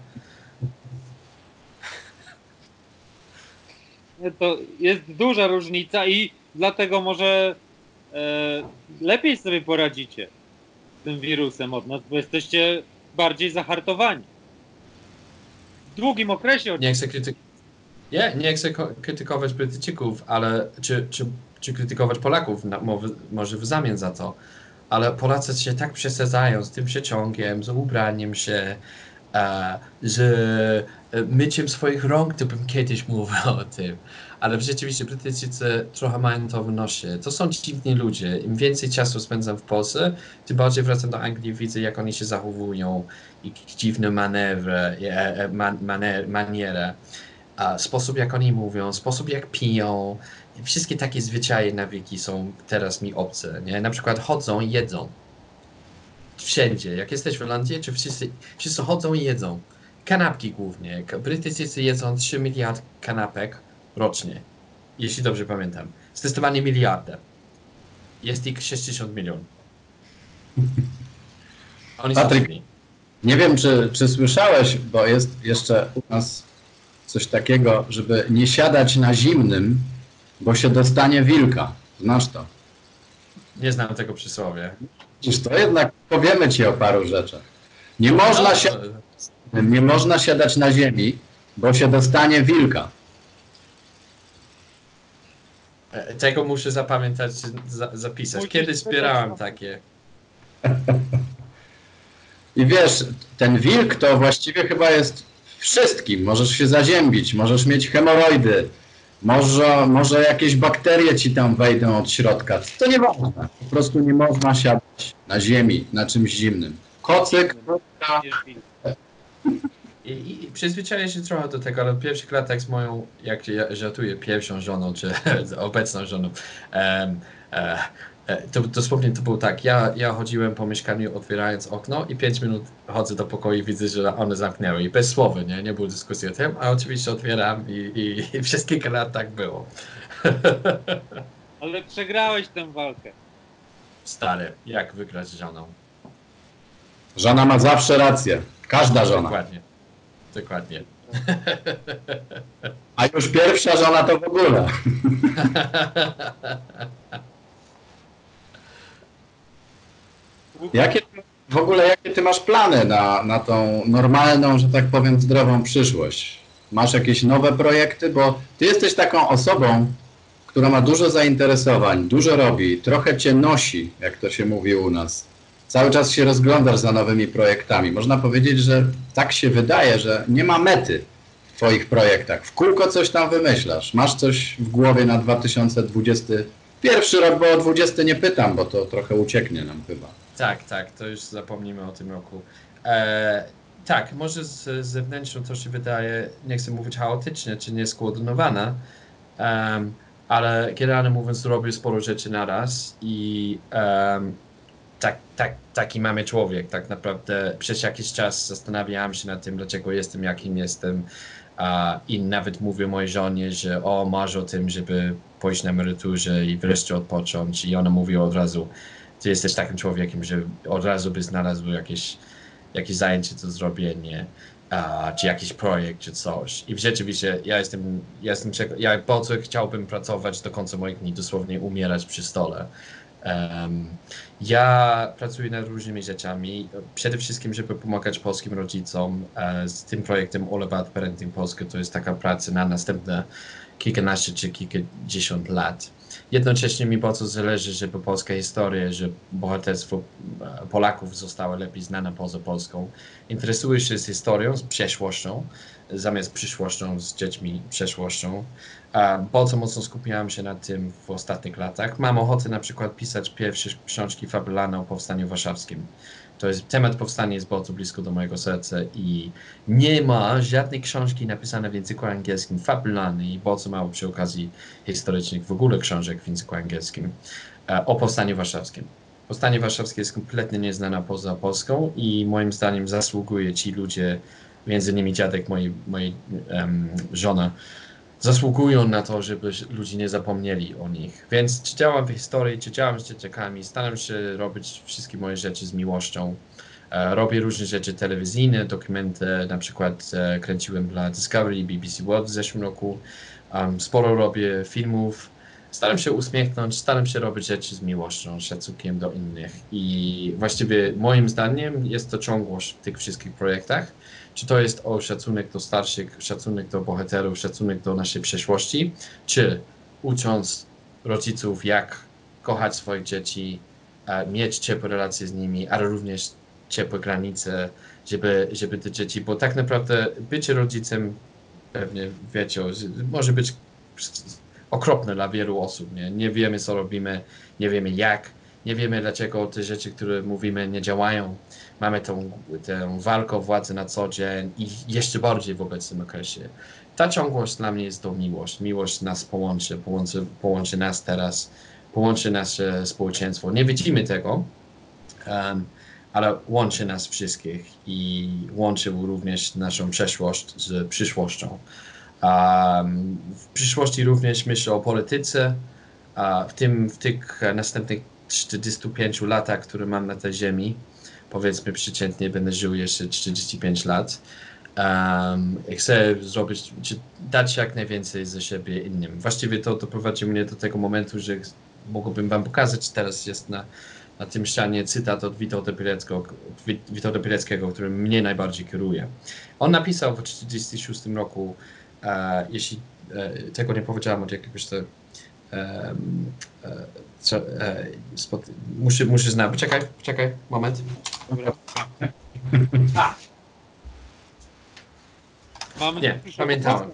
To jest duża różnica i dlatego może e, lepiej sobie poradzicie z tym wirusem od nas, bo jesteście bardziej zahartowani. W długim okresie Nie chcę, kryty... nie, nie chcę ko- krytykować Brytyjczyków, ale czy, czy, czy krytykować Polaków na, mo- może w zamian za to, ale Polacy się tak przesadzają z tym przeciągiem, z ubraniem się, e, z e, myciem swoich rąk, to bym kiedyś mówił o tym. Ale rzeczywiście Brytyjczycy trochę mają to w nosie. To są dziwni ludzie. Im więcej czasu spędzam w Polsce, tym bardziej wracam do Anglii, widzę jak oni się zachowują, ich dziwne manewry, e, e, man, maner, maniery, sposób jak oni mówią, sposób jak piją. Wszystkie takie zwyczaje, nawyki są teraz mi obce. Nie? Na przykład chodzą i jedzą. Wszędzie. Jak jesteś w Irlandii, czy wszyscy, wszyscy chodzą i jedzą. Kanapki głównie. Brytyjczycy jedzą 3 miliard kanapek rocznie. Jeśli dobrze pamiętam. Zdecydowanie miliardę. Jest ich 60 milionów. Oni Patryk. Nie wiem, czy, czy słyszałeś, bo jest jeszcze u nas coś takiego, żeby nie siadać na zimnym, bo się dostanie wilka. Znasz to. Nie znam tego przysłowie. Czyż to jednak powiemy ci o paru rzeczach. Nie można, No, si- nie można siadać na ziemi, bo się dostanie wilka. e, Tego muszę zapamiętać, za, zapisać. Kiedyś zbierałem takie. I wiesz, ten wilk to właściwie chyba jest wszystkim. Możesz się zaziębić, możesz mieć hemoroidy, może, może jakieś bakterie ci tam wejdą od środka. To nieważne. Po prostu nie można siadać na ziemi, na czymś zimnym. Kocyk, krótka, I, i, przyzwyczaiłem się trochę do tego, ale pierwszych latach z moją, jak ja żartuję, pierwszą żoną, czy obecną żoną, E, To dosłownie to było tak. Ja, ja chodziłem po mieszkaniu otwierając okno i 5 minut chodzę do pokoju i widzę, że one zamknęły. I bez słowa, nie? Nie było dyskusji o tym, a oczywiście otwieram i, i, i przez kilka lat tak było. Ale przegrałeś tę walkę. Stary, jak wygrać z żoną? Żona ma zawsze rację. Każda żona. Dokładnie. Dokładnie. A już pierwsza żona to w ogóle. Jakie w ogóle jakie ty masz plany na, na tą normalną, że tak powiem, zdrową przyszłość? Masz jakieś nowe projekty? Bo ty jesteś taką osobą, która ma dużo zainteresowań, dużo robi, trochę cię nosi, jak to się mówi u nas. Cały czas się rozglądasz za nowymi projektami. Można powiedzieć, że tak się wydaje, że nie ma mety w twoich projektach. W kółko coś tam wymyślasz. Masz coś w głowie na 2021 rok, bo o 20 nie pytam, bo to trochę ucieknie nam chyba. Tak, tak, to już zapomnimy o tym roku. E, tak, może z, zewnętrzną to się wydaje, nie chcę mówić chaotycznie czy nieskoordynowana, em, ale generalnie mówiąc robię sporo rzeczy naraz i em, tak, tak, taki mamy człowiek. Tak naprawdę przez jakiś czas zastanawiałem się nad tym, dlaczego jestem jakim jestem a, i nawet mówię mojej żonie, że o, marzę o tym, żeby pójść na emeryturze i wreszcie odpocząć i ona mówi od razu, ty jesteś takim człowiekiem, że od razu by znalazł jakieś, jakieś zajęcie do zrobienia, a, czy jakiś projekt, czy coś. I rzeczywiście ja jestem, ja jestem, ja bardzo chciałbym pracować do końca moich dni, dosłownie umierać przy stole. Em, ja pracuję nad różnymi rzeczami. Przede wszystkim, żeby pomagać polskim rodzicom e, z tym projektem All About Parenting Polska. To jest taka praca na następne kilkanaście czy kilkadziesiąt lat. Jednocześnie mi bardzo zależy, żeby polska historia, że bohaterstwo e, Polaków zostało lepiej znane poza Polską. Interesuję się z historią, z przeszłością, zamiast przyszłością, z dziećmi, przeszłością. Bardzo mocno skupiałem się na tym w ostatnich latach. Mam ochotę na przykład pisać pierwsze książki fabularne o Powstaniu Warszawskim. To jest, temat powstania jest bardzo blisko do mojego serca i nie ma żadnej książki napisanej w języku angielskim fabularnej i bardzo mało przy okazji historycznych w ogóle książek w języku angielskim e, o Powstaniu Warszawskim. Powstanie Warszawskie jest kompletnie nieznana poza Polską i moim zdaniem zasługuje ci ludzie, między innymi dziadek mojej, mojej em, żony, zasługują na to, żeby ludzie nie zapomnieli o nich. Więc czy działam w historii, czy działam z dzieciakami, staram się robić wszystkie moje rzeczy z miłością. E, Robię różne rzeczy telewizyjne, dokumenty, na przykład e, kręciłem dla Discovery i BBC World w zeszłym roku. Sporo robię filmów. Staram się uśmiechnąć, staram się robić rzeczy z miłością, szacunkiem do innych. I właściwie moim zdaniem jest to ciągłość w tych wszystkich projektach. Czy to jest o szacunek do starszych, szacunek do bohaterów, szacunek do naszej przeszłości, czy ucząc rodziców, jak kochać swoich dzieci, e, mieć ciepłe relacje z nimi, ale również ciepłe granice, żeby, żeby te dzieci, bo tak naprawdę bycie rodzicem, pewnie wiecie, że może być okropne dla wielu osób. Nie? nie wiemy, co robimy, nie wiemy jak, nie wiemy, dlaczego te rzeczy, które mówimy, nie działają. Mamy tą, tę walkę o władzę na co dzień i jeszcze bardziej w obecnym okresie. Ta ciągłość dla mnie jest to miłość. Miłość nas połączy, połączy, połączy nas teraz, połączy nasze społeczeństwo. Nie widzimy tego, um, ale łączy nas wszystkich i łączy również naszą przeszłość z przyszłością. Um, w przyszłości również myślę o polityce, w tym w tych następnych 45 latach, które mam na tej ziemi, powiedzmy przeciętnie będę żył jeszcze 45 lat. Um, chcę zrobić, dać jak najwięcej ze siebie innym. Właściwie to doprowadzi mnie do tego momentu, że mógłbym wam pokazać, teraz jest na, na tym ścianie cytat od Witolda Pileckiego, Witolda który mnie najbardziej kieruje. On napisał w 1946 roku, e, jeśli e, tego nie powiedziałem od jakiegoś co, e, spod, muszę, muszę znać. Poczekaj, poczekaj, moment. Mamy Nie, dużo pamiętałem.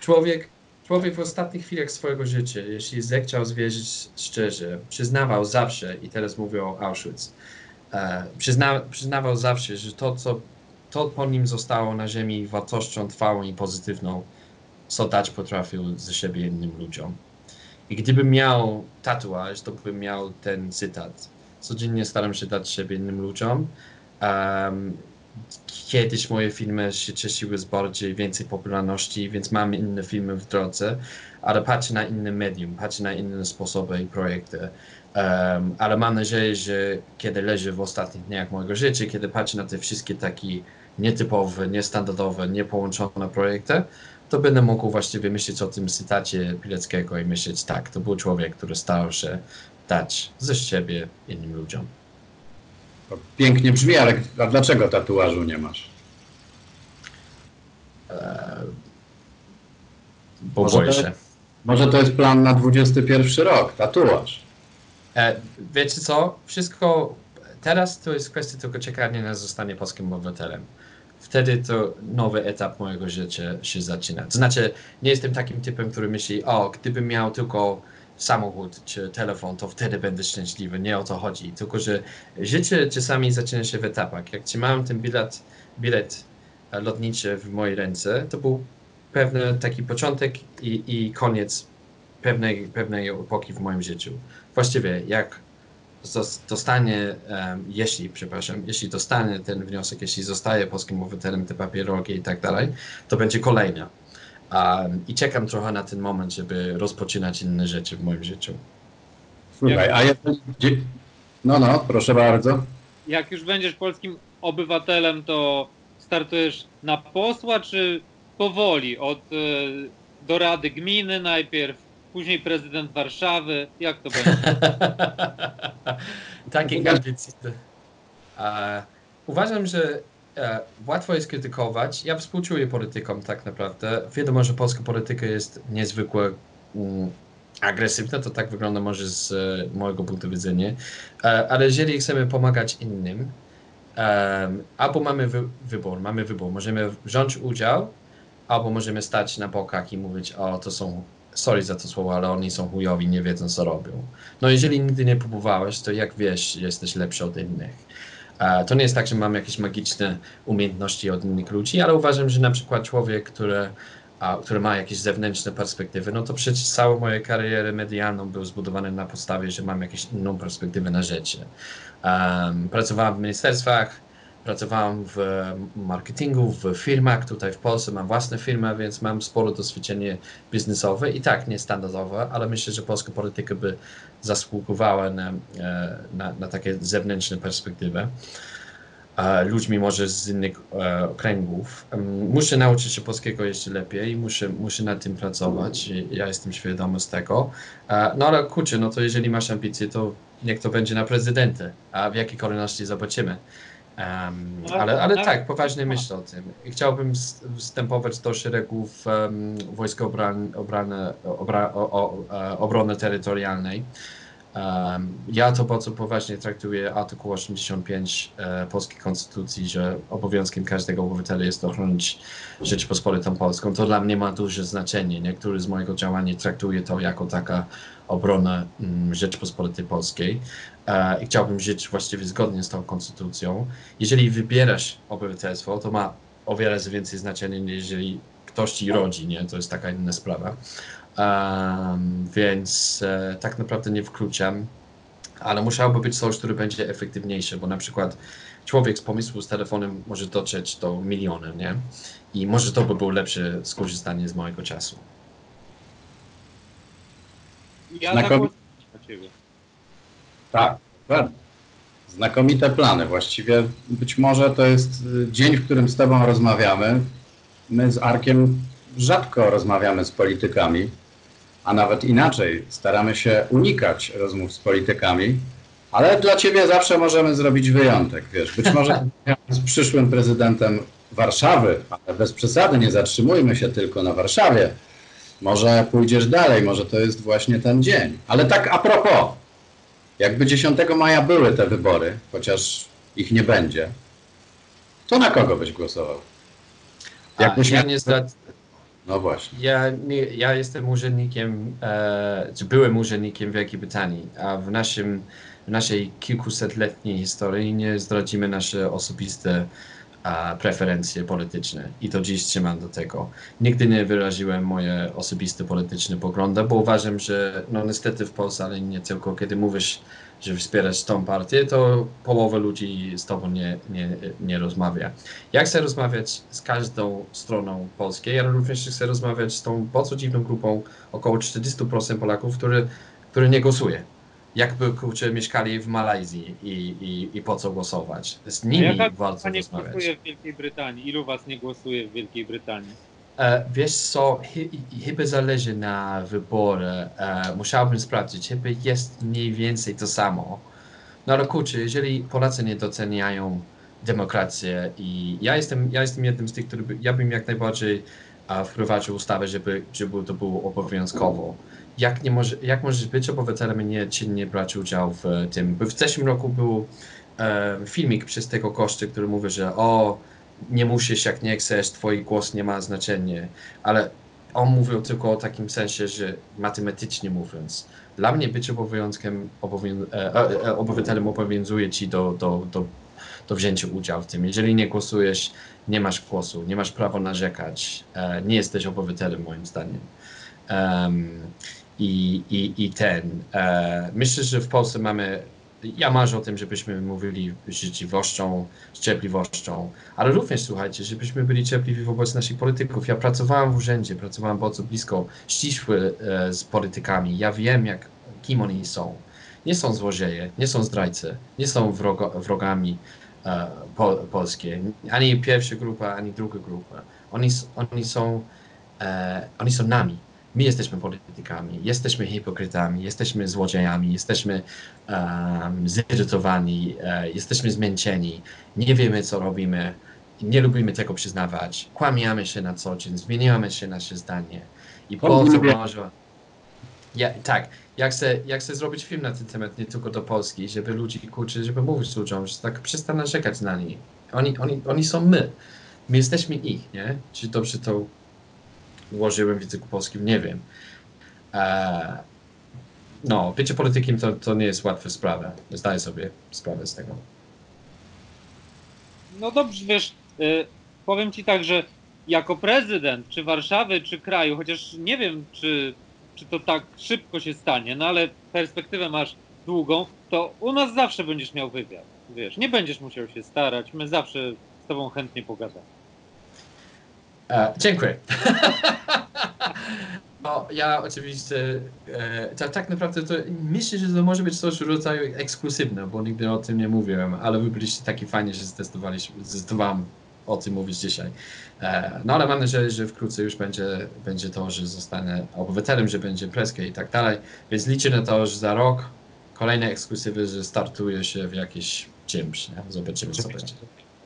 Człowiek, człowiek w ostatnich chwilach swojego życia, jeśli zechciał zwierzyć szczerze, przyznawał zawsze, i teraz mówię o Auschwitz, e, przyzna, przyznawał zawsze, że to, co to po nim zostało na ziemi wartością trwałą i pozytywną, co dać potrafił ze siebie innym ludziom. I gdybym miał tatuaż, to bym miał ten cytat. Codziennie staram się dać siebie innym ludziom. Um, kiedyś moje filmy się cieszyły z bardziej więcej popularności, więc mam inne filmy w drodze, ale patrzę na inne medium, patrzę na inne sposoby i projekty. Um, ale mam nadzieję, że kiedy leżę w ostatnich dniach mojego życia, kiedy patrzę na te wszystkie takie nietypowe, niestandardowe, niepołączone projekty, to będę mógł właściwie myśleć o tym cytacie Pileckiego i myśleć, tak, to był człowiek, który starał się dać ze siebie innym ludziom. To pięknie brzmi, ale a dlaczego tatuażu nie masz? Eee, bo Może boję to- się. Może to jest plan na 21 rok, tatuaż. E, wiecie co? Wszystko teraz to jest kwestia tylko czekania na zostanie polskim obywatelem. Wtedy to nowy etap mojego życia się zaczyna. To znaczy, nie jestem takim typem, który myśli, o, gdybym miał tylko samochód czy telefon, to wtedy będę szczęśliwy. Nie o to chodzi. Tylko, że życie czasami zaczyna się w etapach. Jak trzymałem ten bilet, bilet e, lotniczy w mojej ręce, to był pewny taki początek i, i koniec pewnej, pewnej epoki w moim życiu. Właściwie jak dostanie, jeśli, przepraszam, jeśli dostanie ten wniosek, jeśli zostaje polskim obywatelem, te papierogi i tak dalej, to będzie kolejna. I czekam trochę na ten moment, żeby rozpoczynać inne rzeczy w moim życiu. Słuchaj, a jeżeli... No, no, proszę bardzo. Jak już będziesz polskim obywatelem, to startujesz na posła, czy powoli? Od e, do Rady Gminy najpierw, później prezydent Warszawy. Jak to będzie? Takie ambicje. E, uważam, że e, łatwo jest krytykować. Ja współczuję politykom tak naprawdę. Wiadomo, że polska polityka jest niezwykle mm, agresywna, to tak wygląda może z e, mojego punktu widzenia. E, ale jeżeli chcemy pomagać innym, albo mamy wy, wybór, mamy wybór, możemy wziąć udział, albo możemy stać na bokach i mówić, o to są, sorry za to słowo, ale oni są chujowi, nie wiedzą co robią. No jeżeli nigdy nie próbowałeś, to jak wiesz, jesteś lepszy od innych. E, To nie jest tak, że mam jakieś magiczne umiejętności od innych ludzi, ale uważam, że na przykład człowiek, który, który ma jakieś zewnętrzne perspektywy, no to przecież całą moją karierę medialną był zbudowany na podstawie, że mam jakąś inną perspektywę na życie. Pracowałem w ministerstwach, pracowałem w marketingu, w firmach tutaj w Polsce, mam własne firmy, więc mam sporo doświadczenie biznesowe i tak niestandardowe, ale myślę, że polska polityka by zasługowała na, e, na, na takie zewnętrzne perspektywy. E, Ludźmi może z innych e, okręgów. Em, Muszę nauczyć się polskiego jeszcze lepiej, muszę, muszę nad tym pracować. Ja jestem świadomy z tego. No ale kurczę, no to jeżeli masz ambicje, to niech to będzie na prezydenta, a w jakiej kolejności zobaczymy. No, ale, ale tak, poważnie myślę o tym. Chciałbym wstępować do szeregów um, Wojsk Obran, obrany, obra, o, o, e, Obrony Terytorialnej. Em, ja to bardzo poważnie traktuję artykuł 85 e, Polskiej Konstytucji, że obowiązkiem każdego obywatela jest ochronić Rzeczpospolitą Polską. To dla mnie ma duże znaczenie. Niektórzy z mojego działania traktuje to jako taka obrona mm, Rzeczpospolitej Polskiej. E, I chciałbym żyć właściwie zgodnie z tą konstytucją. Jeżeli wybierasz obywatelstwo, to ma o wiele więcej znaczenia, niż jeżeli ktoś ci rodzi, nie? To jest taka inna sprawa. Em, więc e, tak naprawdę nie wykluczam, ale musiałoby być coś, które będzie efektywniejsze, bo na przykład człowiek z pomysłu z telefonem może dotrzeć do miliona, nie? I może to by było lepsze skorzystanie z mojego czasu. Ja ciebie. Tak, pewnie. Znakomite plany. Właściwie być może to jest y, dzień, w którym z Tobą rozmawiamy. My z Arkiem rzadko rozmawiamy z politykami, a nawet inaczej, staramy się unikać rozmów z politykami, ale dla Ciebie zawsze możemy zrobić wyjątek. Wiesz, być może z przyszłym prezydentem Warszawy, ale bez przesady, nie zatrzymujmy się tylko na Warszawie. Może pójdziesz dalej, może to jest właśnie ten dzień. Ale tak a propos, jakby 10 maja były te wybory, chociaż ich nie będzie, to na kogo byś głosował? Jakbyś ja miał- nie zdra- No właśnie. Ja, nie, ja jestem urzędnikiem, e, czy byłem urzędnikiem Wielkiej Brytanii, a w, naszym, w naszej kilkusetletniej historii nie zdradzimy nasze osobiste a, preferencje polityczne i do dziś trzymam do tego. Nigdy nie wyraziłem moje osobiste polityczne poglądy, bo uważam, że no niestety w Polsce, ale nie tylko, kiedy mówisz, że wspierasz tą partię, to połowa ludzi z tobą nie, nie, nie rozmawia. Ja chcę rozmawiać z każdą stroną polskiej, ale również chcę rozmawiać z tą bardzo dziwną grupą około 40% Polaków, który, który nie głosuje. Jakby kurczę mieszkali w Malajzji i, i, i po co głosować. Z A nimi jaka warto nie rozmawiać. głosuje w Wielkiej Brytanii? Ilu was nie głosuje w Wielkiej Brytanii? E, wiesz co, chy- chyba zależy na wyborze. E, musiałbym sprawdzić, chyba jest mniej więcej to samo. No ale kurczę, jeżeli Polacy nie doceniają demokrację i ja jestem, ja jestem jednym z tych, który by, ja bym jak najbardziej e, wprowadził ustawę, żeby, żeby to było obowiązkowo. Jak, nie może, jak możesz być obywatelem i nie, nie brać udziału w e, tym? Bo w zeszłym roku był e, filmik przez tego gościa, który mówi, że o, nie musisz, jak nie chcesz, twój głos nie ma znaczenia, ale on mówił tylko o takim sensie, że matematycznie mówiąc, dla mnie być obowiązkiem, obowią, e, e, e, obywatelem obowiązuje ci do, do, do, do wzięcia udziału w tym. Jeżeli nie głosujesz, nie masz głosu, nie masz prawa narzekać, e, nie jesteś obywatelem moim zdaniem. Em, i, i, I ten. E, myślę, że w Polsce mamy. Ja marzę o tym, żebyśmy mówili życzliwością, z cierpliwością, ale również słuchajcie, żebyśmy byli cierpliwi wobec naszych polityków. Ja pracowałem w urzędzie, pracowałem bardzo blisko, ścisły e, z politykami. Ja wiem, jak, kim oni są. Nie są złodzieje, nie są zdrajcy, nie są wrogo, wrogami e, po, polskie. Ani pierwsza grupa, ani druga grupa. Oni, oni, są, e, oni są nami. My jesteśmy politykami, jesteśmy hipokrytami, jesteśmy złodziejami, jesteśmy um, zirytowani, e, jesteśmy zmęczeni, nie wiemy co robimy, nie lubimy tego przyznawać, kłamiamy się na co dzień, zmieniamy się nasze zdanie. I po co może... Ja, tak, ja chcę, ja chcę zrobić film na ten temat, nie tylko do Polski, żeby ludzi, kurczę, żeby mówić ludziom, że tak przestań narzekać na nich. Oni, oni, oni są my. My jesteśmy ich, nie? Czy dobrze to ułożyłem w języku polskim, nie wiem. E, no, bycie politykiem to, to nie jest łatwa sprawa. Zdaję sobie sprawę z tego. No dobrze, wiesz, y, powiem ci tak, że jako prezydent, czy Warszawy, czy kraju, chociaż nie wiem, czy, czy to tak szybko się stanie, no ale perspektywę masz długą, to u nas zawsze będziesz miał wywiad. Wiesz, nie będziesz musiał się starać, my zawsze z tobą chętnie pogadamy. E, dziękuję. no, ja oczywiście, e, tak, tak naprawdę to myślę, że to może być coś w rodzaju ekskluzywne, bo nigdy o tym nie mówiłem, ale wy byliście taki fajnie, że zdecydowałem o tym mówić dzisiaj. E, no ale mam nadzieję, że wkrótce już będzie, będzie to, że zostanę obywatelem, że będzie preskę i tak dalej, więc liczę na to, że za rok kolejne ekskluzywy, że startuje się w jakiś czymś, nie? Zobaczymy, co będzie.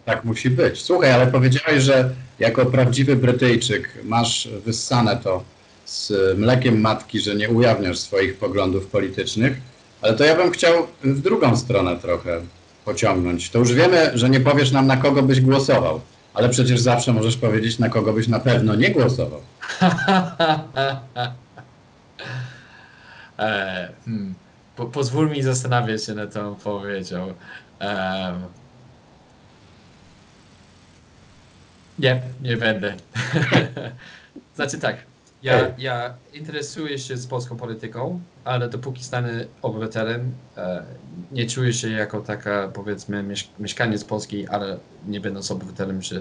Tak musi być. Słuchaj, ale powiedziałeś, że jako prawdziwy Brytyjczyk masz wyssane to z mlekiem matki, że nie ujawniasz swoich poglądów politycznych, ale to ja bym chciał w drugą stronę trochę pociągnąć. To już wiemy, że nie powiesz nam, na kogo byś głosował, ale przecież zawsze możesz powiedzieć, na kogo byś na pewno nie głosował. e, hmm. po, pozwól mi zastanawiać się nad tą powiedzią. Em, nie, nie będę. znaczy tak, ja, ja interesuję się z polską polityką, ale dopóki stanę obywatelem, e, nie czuję się jako taka, powiedzmy, miesz mieszkaniec Polski, ale nie będąc obywatelem, że,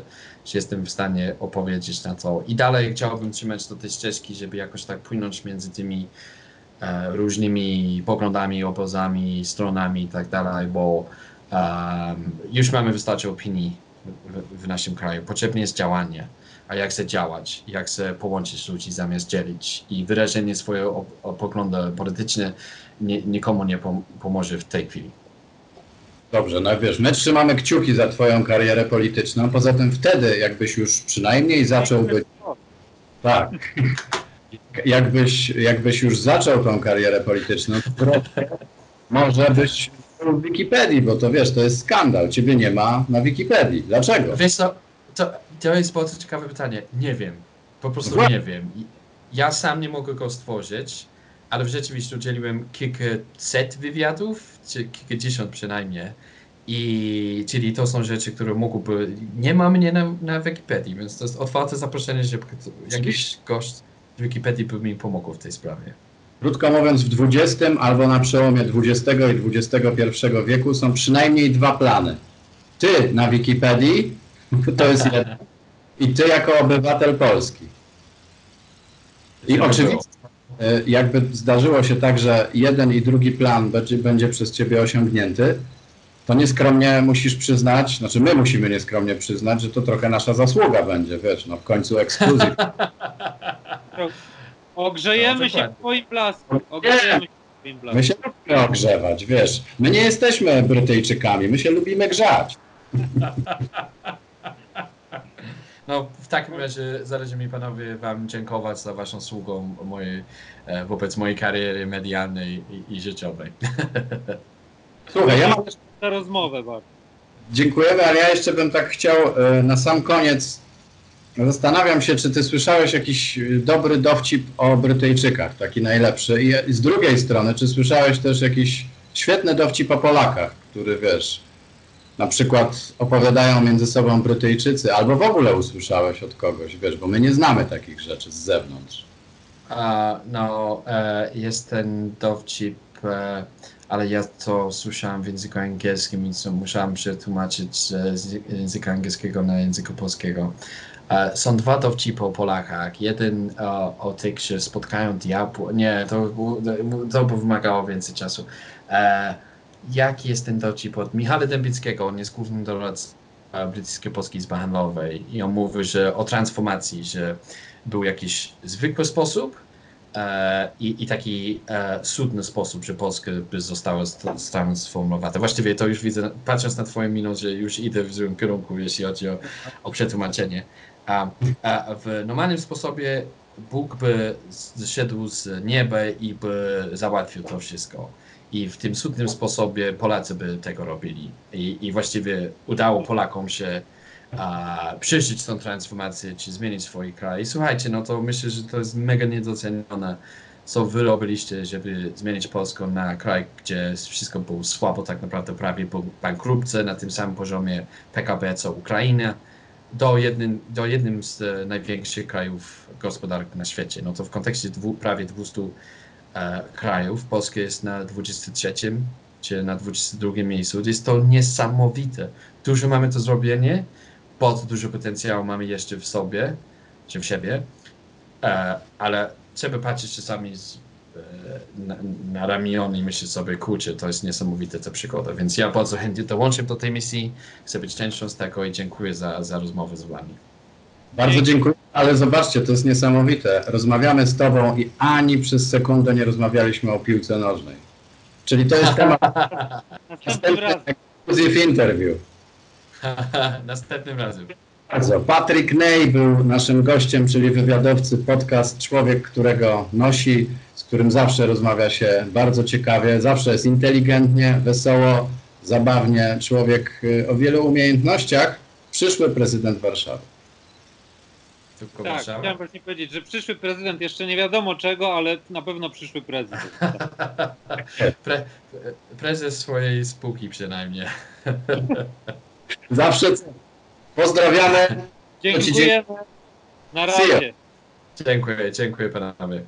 że jestem w stanie opowiedzieć na to. I dalej chciałbym trzymać do tej ścieżki, żeby jakoś tak płynąć między tymi e, różnymi poglądami, obozami, stronami i tak dalej, bo em, już mamy wystarczy opinii w, naszym kraju. Potrzebne jest działanie. A jak chcę działać, jak chcę połączyć ludzi zamiast dzielić i wyrażenie swojego poglądu polityczne nie, nikomu nie pom- pomoże w tej chwili. Dobrze, no wiesz, my trzymamy kciuki za twoją karierę polityczną, poza tym wtedy, jakbyś już przynajmniej zaczął być Tak. Jakbyś, jakbyś już zaczął tą karierę polityczną, to może byś w Wikipedii, bo to wiesz, to jest skandal. Ciebie nie ma na Wikipedii. Dlaczego? Wiesz co, to, to jest bardzo ciekawe pytanie. Nie wiem. Po prostu nie wiem. Ja sam nie mogę go stworzyć, ale rzeczywiście udzieliłem kilkaset wywiadów, czy kilkadziesiąt przynajmniej. I czyli to są rzeczy, które mogłyby. Nie ma mnie na, na Wikipedii, więc to jest otwarte zaproszenie, że jakiś gość z Wikipedii by mi pomógł w tej sprawie. Krótko mówiąc, w XX albo na przełomie XX i XXI wieku są przynajmniej dwa plany. Ty na Wikipedii, to jest jedno, i ty jako obywatel Polski. I oczywiście, e, jakby zdarzyło się tak, że jeden i drugi plan będzie, będzie przez ciebie osiągnięty, to nieskromnie musisz przyznać, znaczy my musimy nieskromnie przyznać, że to trochę nasza zasługa będzie, wiesz, no w końcu ekskluzyw. Ogrzejemy No, się w twoim blasku. Ogrzejemy się w twoim blasku. My się lubimy ogrzewać, wiesz. My nie jesteśmy Brytyjczykami, my się lubimy grzać. No, w takim razie zależy mi panowie wam dziękować za waszą sługą mojej, e, wobec mojej kariery medialnej i, i życiowej. Słuchaj, ja mam jeszcze, Za rozmowę bardzo. dziękujemy, ale ja jeszcze bym tak chciał e, na sam koniec. Zastanawiam się, czy ty słyszałeś jakiś dobry dowcip o Brytyjczykach, taki najlepszy. I z drugiej strony, czy słyszałeś też jakiś świetny dowcip o Polakach, który wiesz, na przykład opowiadają między sobą Brytyjczycy, albo w ogóle usłyszałeś od kogoś, wiesz, bo my nie znamy takich rzeczy z zewnątrz. A, no, e, jest ten dowcip, e, ale ja to słyszałem w języku angielskim, więc musiałem przetłumaczyć z języka angielskiego na języku polskiego. E, są dwa dowcipy o Polakach. Jeden e, o tych, że spotkają diabła. Nie, to, to by wymagało więcej czasu. E, jaki jest ten dowcip od Michała Dębickiego? On jest głównym doradcą e, brytyjskiej Polskiej Izby Handlowej i on mówi, że o transformacji, że był jakiś zwykły sposób e, i, i taki e, cudny sposób, że Polska by została st- transformowana. Właściwie to już widzę, patrząc na twoją minę, że już idę w złym kierunku, jeśli chodzi o, o przetłumaczenie. A, a w normalnym sposobie Bóg by zszedł z nieba i by załatwił to wszystko. I w tym cudnym sposobie Polacy by tego robili. I, i właściwie udało Polakom się a, przeżyć tą transformację, czy zmienić swój kraj. I słuchajcie, no to myślę, że to jest mega niedocenione, co wy robiliście, żeby zmienić Polskę na kraj, gdzie wszystko było słabo, tak naprawdę prawie był bankrupce na tym samym poziomie PKB co Ukraina, do jednym, do jednym z e, największych krajów gospodarki na świecie. No to w kontekście dwu, prawie 200 e, krajów, Polska jest na 23 czy na 22 miejscu. Jest to niesamowite. Dużo mamy do zrobienia, bardzo dużo potencjału mamy jeszcze w sobie, czy w siebie, e, ale trzeba patrzeć czasami z, na, na ramiona i myśleć sobie, kurczę, to jest niesamowite ta przygoda, więc ja bardzo chętnie dołączę do tej misji, chcę być częścią z tego i dziękuję za, za rozmowę z wami. Bardzo dziękuję, ale zobaczcie, to jest niesamowite. Rozmawiamy z Tobą i ani przez sekundę nie rozmawialiśmy o piłce nożnej. Czyli to jest temat exclusive interview. Następnym razem. Bardzo. Patryk Ney był naszym gościem, czyli wywiadowcy podcast Człowiek, którego nosi, którym zawsze rozmawia się bardzo ciekawie, zawsze jest inteligentnie, wesoło, zabawnie. Człowiek y, o wielu umiejętnościach, przyszły prezydent Warszawy. Tylko Tak, Warszawa. chciałem właśnie powiedzieć, że przyszły prezydent jeszcze nie wiadomo czego, ale na pewno przyszły prezydent. Pre, prezes swojej spółki przynajmniej. Zawsze pozdrawiamy. Dziękujemy. Na razie. Dziękuję, dziękuję panowie.